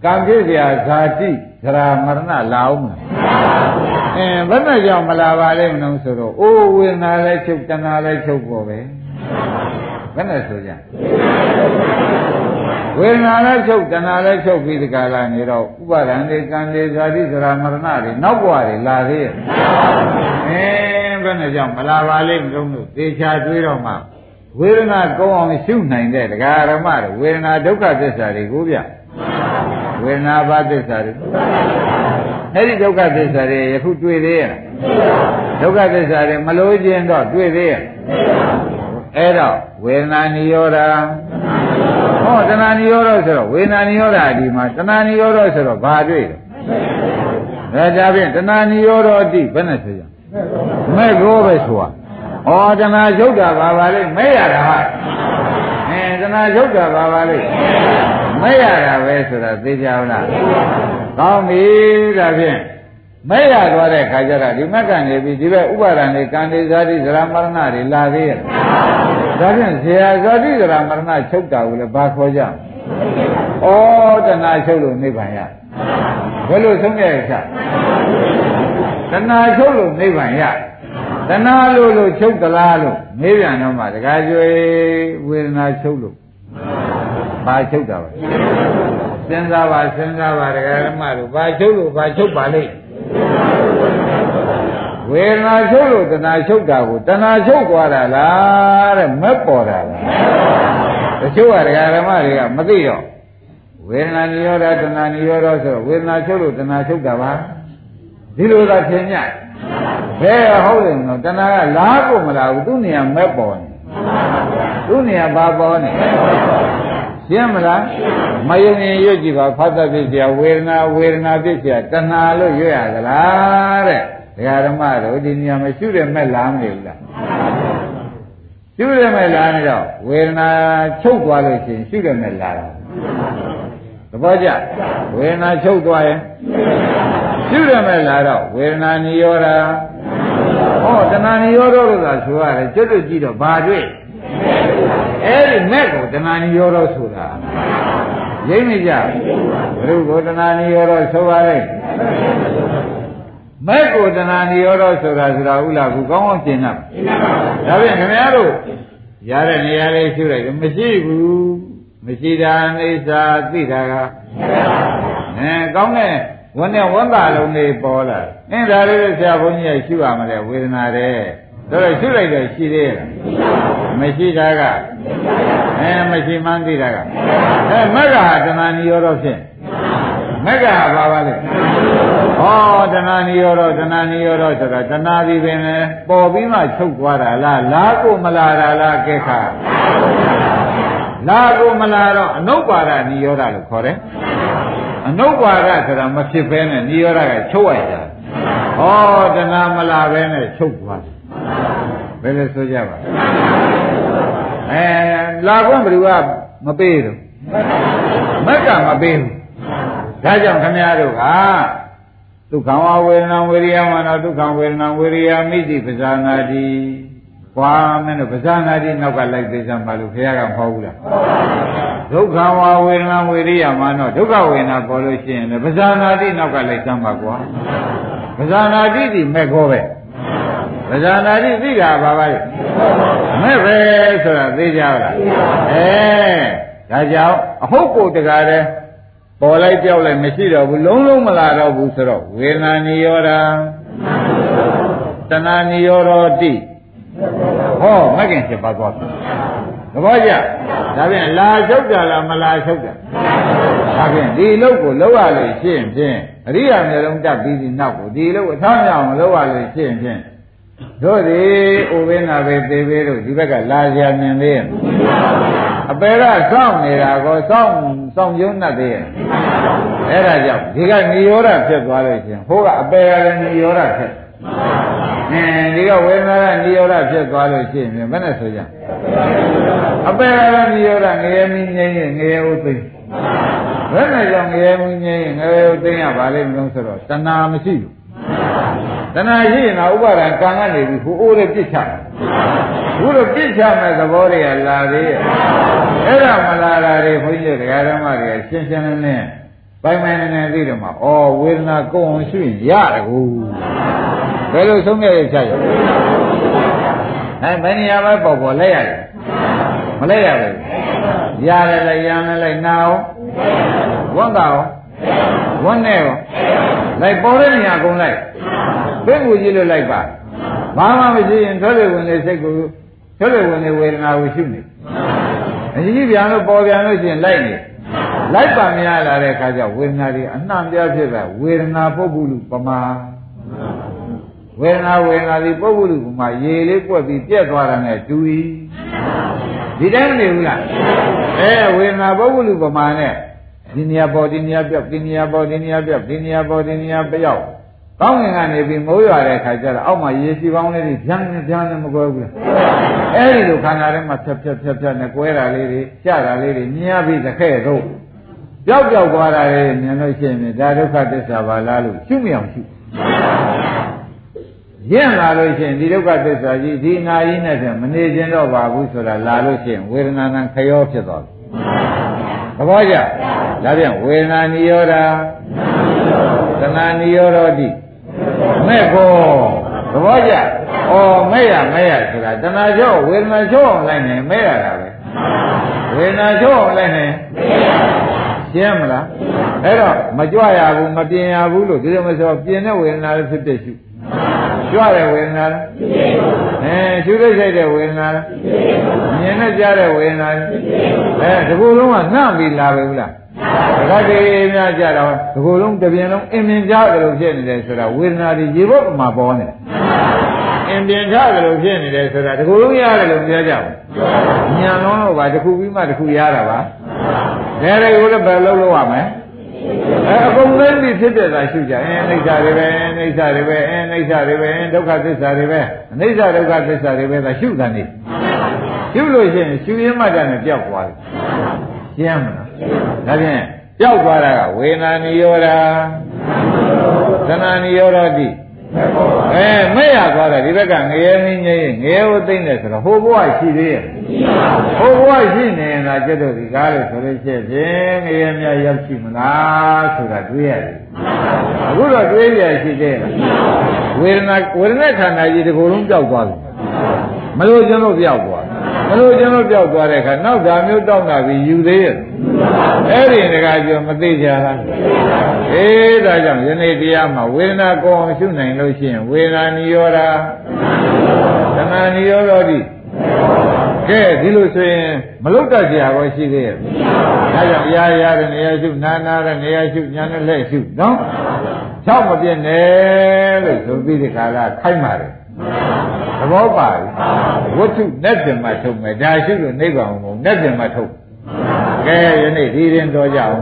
ကံပြည့်စရာဇာတိသရမရဏလာအောင်မလားအင်းဘယ်နဲ့ကြောင့်မလာပါလဲမလို့ဆိုတော့အိုးဝေဒနာလည်းချုပ်တဏှာလည်းချုပ်ပေါ်ပဲဘယ်နဲ့ဆိုကြ ဝေဒနာလည်းချုပ်တဏှာလည်းချုပ်ပြီးဒီကလာနေတော့ဥပါဒံတွေကံတွေဇာတိသရမရဏတွေနောက်ဘဝတွေလာသေးရဲ့အင်းဘယ်နဲ့ကြောင့်မလာပါလဲမလို့လို့သေချာတွေးတော့မှဝေဒနာကောင်းအောင်ရှုနိုင်တဲ့ဒကာရမတွေဝေဒနာဒုက္ခသစ္စာတွေကိုဗျဝေဒနာဘာသစ္စာတွေအဲ့ဒီဒုက္ခသစ္စာတွေယခုတွေ့သေးရဲ့ဒုက္ခသစ္စာတွေမလို့ခြင်းတော့တွေ့သေးရဲ့အဲ့တော့ဝေဒနာနိရောဓ ဟောတဏှာနိရောဓဆိုတော့ဝေဒနာနိရောဓဒီမှာတဏှာနိရောဓဆိုတော့ဘာတွေ့လဲဒါကြဖြင့်တဏှာနိရောဓတိဘယ်နဲ့ဆိုကြမဲ့ကိုပဲဆိုတာဩတဏှာချုပ်တာပါပါလိမ့်မဲ့ရတာဟာအဲတဏှာချုပ်တာပါပါလိမ့်မဲ့ရတာပဲဆိုတာသိကြဘူးလားကောင်းပြီဒါဖြင့်မဲ့ရသွားတဲ့ခါကျတော့ဒီမက်ကနေပြီးဒီဘက်ဥပါဒံတွေကံတွေဇာတိဇရာမရဏတွေလာသေးရဲ့ ဒါဖြင့်ဇေယဇာတိဇရာမရဏချုပ်တာကိုလည်းဘာခေါ်ကြဩတဏှာချုပ်လို့နိဗ္ဗာန်ရဘယ်လိုဆုံးရချတဏှာချုပ်လို့နိဗ္ဗာန်ရတဏှာလို့လို့ချုပ်သလားလို့မေးပြန်တော့မှတခါကျွေဝေဒနာချုပ်လို့ဘာချုပ်တာပါစဉ်းစားပါစဉ်းစားပါဒကာဓမ္မတို့ဘာချုပ်လို့ဘာချုပ်ပါလိမ့် ဝေဒနာချုပ်လို့တဏှာချုပ်တာကိုတဏှာချုပ်သွားတာလားတဲ့မက်ပေါ်တာလားတချို့ကဒကာဓမ္မတွေကမသိတော့ဝေဒနာနိရောဓတဏှာနိရောဓဆိုတော့ဝေဒနာချုပ်လို့တဏှာချုပ်တာပါဒီလိုသာသင်ညဘယ်ဟုတ်တယ်နော်တဏှာကလားကိုမလားဘူးသူ့နေရာမက်ပေါ်နေသူ့နေရာဘာပေါ်နေရှင်းမလားမယုံရင်ရွတ်ကြည့်ပါဖတ်တတ်ဖြစ်เสียဝေဒနာဝေဒနာဖြစ်เสียတဏှာလို့ရွတ်ရသလားတဲ့ ဒကာဓမ္မတို့ဒီနေရာမှာရှုတဲ့မဲ့လားမနေဘူးလားရှုတဲ့မဲ့လားနေတော့ဝေဒနာချုပ်သွားလို့ရှိရင်ရှုတဲ့မဲ့လားတော့သဘောကျဝေဒနာချုပ်သွားရင်ရှုတဲ့မဲ့လားတော့ဝေဒနာနိရောဓဟောတဏှာနိရောဓလို့သာဆိုရတယ်ကျွတ်ကျွတ်ကြည့်တော့ဘာတွေ့အဲ့ဒီမဲ့ကိုတဏှာနိရောဓဆိုတာရိမ့်မကြဘုရုကိုတဏှာနိရောဓဆိုပါလေ မဲ့ကိုတဏှာနိရောဓဆိုတာဆိုတာဥလားကူကောင်းကောင်းရှင်းတာဒါဖြင့်ခင်ဗျားတို့ရတဲ့နေရာလေးရှုလိုက်တယ်မရှိဘူးမရှိတာအိဋ္ဌာသိတာကအဲကောင်းတဲ့ဝန်နဲ့ဝန်တာလုံးလေးပေါ်လာအင်းဒါလေးဆရာဘုန်းကြီးကရှုရမလဲဝေဒနာတဲ့ဒါတော့ရှုလိုက်တော့ရှိသေးရဲ့မရှိတာကအဲမရှိမှန်းသိတာကအဲမက္ခဟာတဏှာနိရောဓဖြင့် မမက်ကဘာပါလဲဟောတဏှာနိရောဓတဏှာနိရောဓဆိုတာတဏှာဒီပင်လေပေါ်ပြီးမှချုပ်သွားတာလားလားကိုမလာတာလားကဲခါလာကိုမလာတော့အနုပ္ပါဒနိရောဓလို့ခေါ်တယ်အနုပ္ပါဒဆိုတာမဖြစ်ဘဲနဲ့နိရောဓကချုပ်ရတာဟောတဏှာမလာဘဲနဲ့ချုပ်သွားတယ်ဘယ်လိုဆိုကြပါအဲလာခွင့်ဘယ်သူကမပေးတော့မက်ကမပေးဘူး ဒါကြောင့်ခမရတို့ကဒုက္ခဝဝေဒနာဝေရိယမနောဒုက္ခဝေဒနာဝေရိယမိတိပဇာနာတိကွာမင်းတို့ပဇာနာတိနောက်ကလိုက်သေးစမ်းပါလို့ခင်ဗျားကမဟုတ်ဘူးလားဒုက္ခဝဝေဒနာဝေရိယမနောဒုက္ခဝေဒနာပေါ်လို့ရှိရင်လည်းပဇာနာတိနောက်ကလိုက်စမ်းပါကွာပဇာနာတိဒီမဲ့ခေါ်ပဲပဇာနာတိသိတာဘာပါလဲမဲ့ပဲဆိုတာသိကြလားအဲဒါကြောင့်အဟုတ်ကိုတကားတဲ့ ပေါ်လိုက်ပြောက်လိုက်မရှိတော့ဘူးလုံးလုံးမလာတော့ဘူးဆိုတော့ဝေဒနာနိရောဓတဏှာနိရောဓတိဟောမကင်ဖြစ်ပါသွားပြီသဘောကျဒါဖြင့်လာချုပ်တာလားမလာချုပ်တာဒါဖြင့်ဒီလုတ်ကိုလောက်ရလို့ရှင်းဖြင့်အရိယာမျိုးလုံးတက်ပြီးဒီနောက်ကိုဒီလုတ်အထောင်းအောင်လောက်ရလို့ရှင်းဖြင့်တို့ဒီဥပင်းနာပဲသေသေးတို့ဒီဘက်ကလာကြမြင်သေးရဲ့ အပေကစောင့်နေတာကိုစောင့်စောင့်ကျုံနဲ့သေးရဲ့အဲ့ဒါကြောင့်ဒီကနိရောဓဖြစ်သွားလို့ရှင်ဟိုကအပေကလည်းနိရောဓဖြစ်အင်းဒီကဝေဒနာကနိရောဓဖြစ်သွားလို့ရှိရင်ဘယ်နဲ့ဆိုကြအပေကလည်းနိရောဓငရေမင်းငြိမ်းရင်ငရေဥသိဘယ်နဲ့ကြောင့်ငရေမင်းငြိမ်းရင်ငရေဥသိရပါလိမ့်မလို့ဆိုတော့တဏှာမရှိဘူး တဏှာရှိရင်တော့ဥပါဒံကံကနေပြီးဟိုအိုးလေးပြစ်ချတယ်ဘုလိုပြစ်ချမဲ့သဘောတွေကလာသေးရဲ့အဲ့ဒါမလာတာတွေခွင့်ရတရားဓမ္မတွေရှင်းရှင်းလင်းလင်းပိုင်ပိုင်နေနေသိတယ်မှာဩဝေဒနာကိုယ်အောင်ရှိရင်ရတယ်ကိုဘယ်လိုဆုံးဖြတ်ရချရအဲဘယ်နေရာပဲပေါ့ပေါ့လက်ရတယ်မလက်ရဘူးရတယ်လည်းရမ်းလည်းလိုက်နာအောင်ဝတ်တာအောင်ဝတ်နဲ့ရောလိုက်ပေါ်တဲ့နေရာကုန်လိုက် ဘယ်ကိုကြည့်လို့လိုက်ပါဘာမှမရှိရင်ထွက်လေဝင်လေစိတ်ကိုထွက်လေဝင်လေဝေဒနာကိုရှုနေအကြီးပြန်လို့ပေါ်ပြန်လို့ရှိရင်လိုက်နေလိုက်ပါမရလာတဲ့အခါကျဝေဒနာတွေအနှံ့ပြဖြစ်တာဝေဒနာပုဂ္ဂုလူပမာဝေဒနာဝေဒနာဒီပုဂ္ဂုလူပမာရေလေးပွက်ပြီးပြက်သွားတာနဲ့တူဤဒီတိုင်းမနေဘူးလားအဲဝေဒနာပုဂ္ဂုလူပမာနဲ့ဒီနေရာပေါ်ဒီနေရာပြောက်ဒီနေရာပေါ်ဒီနေရာပြောက်ဒီနေရာပေါ်ဒီနေရာပြောက် ကောင်းငင်ကနေပြီးမိုးရွာတဲ့ခါကျတော့အောက်မှာရေစီပေါင်းလေးတွေဖြန်းဖြန်းဖြန်းနဲ့မကွဲဘူးလားအဲ့ဒီလိုခန္ဓာထဲမှာဖြတ်ဖြတ်ဖြတ်ဖြတ်နဲ့ကွဲတာလေးတွေကျတာလေးတွေမြင်ရပြီးသခဲတော့ပျောက်ပျောက်သွားတာလေးမြင်လို့ရှိရင်ဒါဒုက္ခသစ္စာပါလားလို့ရှုမြအောင်ရှုရင့်လာလို့ရှိရင်ဒီဒုက္ခသစ္စာကြီးဒီနာကြီးနဲ့ဆိုမနေခြင်းတော့ပါဘူးဆိုတာလာလို့ရှိရင်ဝေဒနာနံခရောဖြစ်သွားတယ်သဘောကျဒါပြန်ဝေဒနာနိရောဓသနာနိရောဓတိ မဲ့ကိုသဘောကျဩမဲ့ရမဲ့ရဆိုတာတဏှာကျော့ဝေဒနာကျော့အောင်လိုက်နေမဲ့ရတာပဲဝေဒနာကျော့အောင်လိုက်နေရှင်းမလားအဲ့တော့မကြွရဘူးမပြင်ရဘူးလို့ဒီလိုမဆိုပြင်တဲ့ဝေဒနာလည်းဖြစ်ဖြစ်ရှုကြွတဲ့ဝေဒနာလားအဲရှုလို့ရှိတဲ့ဝေဒနာလားမြင်နဲ့ကြားတဲ့ဝေဒနာလားအဲဒီကုလုံးကနှံ့ပြီးလာပဲဘူးလား တခါတည်းများကြတော့ဒီကုလုံးတစ်ပြင်းလုံးအင်မြင်ကြားကြလို့ဖြစ်နေတယ်ဆိုတာဝေဒနာတွေရေဘုတ်မှာပေါ်နေတယ်အင်ပြင်ကြကြလို့ဖြစ်နေတယ်ဆိုတာဒီကုလုံးရတယ်လို့ပြောကြဘူးညံလုံးတော့ပါတစ်ခုပြီးမှတစ်ခုရတာပါဒါတွေကိုလည်းဘယ်လုံးလုပ်ရမလဲအဲအကုန်လုံးပြီးဖြစ်တဲ့သာရှုကြအင်းအိဋ္ဌာတွေပဲအိဋ္ဌာတွေပဲအင်းအိဋ္ဌာတွေပဲဒုက္ခသစ္စာတွေပဲအနိစ္စဒုက္ခသစ္စာတွေပဲသာရှုတာနေရှုလို့ရှိရင်ရှုရင်းမှတ်တာနဲ့ပျောက်သွားတယ်ရှင်းမလား ဒါဖြင့်ပျောက်သွားတာကဝေဒနာနိရောဓသနာနိရောဓတိအဲမဲ့ရသွားတယ်ဒီဘက်ကငရဲမင်းကြီးငရဲကိုသိမ့်တယ်ဆိုတော့ဟိုဘဝရှိသေးရဲ့ဟိုဘဝရှိနေရင်သာကျွတ်တို့ဒီကားလို့ဆိုလို့ရှိရင်ငရဲများရောက်ရှိမလားဆိုတာတွေးရတယ်အခုတော့တွေးရရှိသေးတယ်ဝေဒနာဝေဒနာခန္ဓာကြီးဒီကိုယ်လုံးပျောက်သွားပြီမလို့ကျွန်တော်ပျောက်သွား မလို့ကျွန်တော်ပျောက်သွားတဲ့အခါနောက်ဓာမျိုးတောင်းတာပြီးယူသေးရဲ့အဲ့ဒီတကားပြောမသိကြလားအေးဒါကြောင့်ယနေ့တရားမှာဝေဒနာကိုအောင်ရှုနိုင်လို့ရှိရင်ဝေဒနာနိရောဓသနာနိရောဓတိကဲဒီလိုဆိုရင်မလုတ်တတ်ကြရောရှိသေးရဲ့ဒါကြောင့်ရာရာတဲ့နေရာရှုနာနာတဲ့နေရာရှုညာနဲ့လက်ရှုနော်ချောက်မပြည့်နဲ့လို့ဆိုပြီးဒီခါကခိုင်းပါတယ် သဘောပါပြီဝတ္ထုနဲ့တင်မှထုတ်မယ်ဒါရှုလို့နိဗ္ဗာန်ကိုနဲ့တင်မှထုတ်ကဲယနေ့ဒီရင်တော်ကြအောင်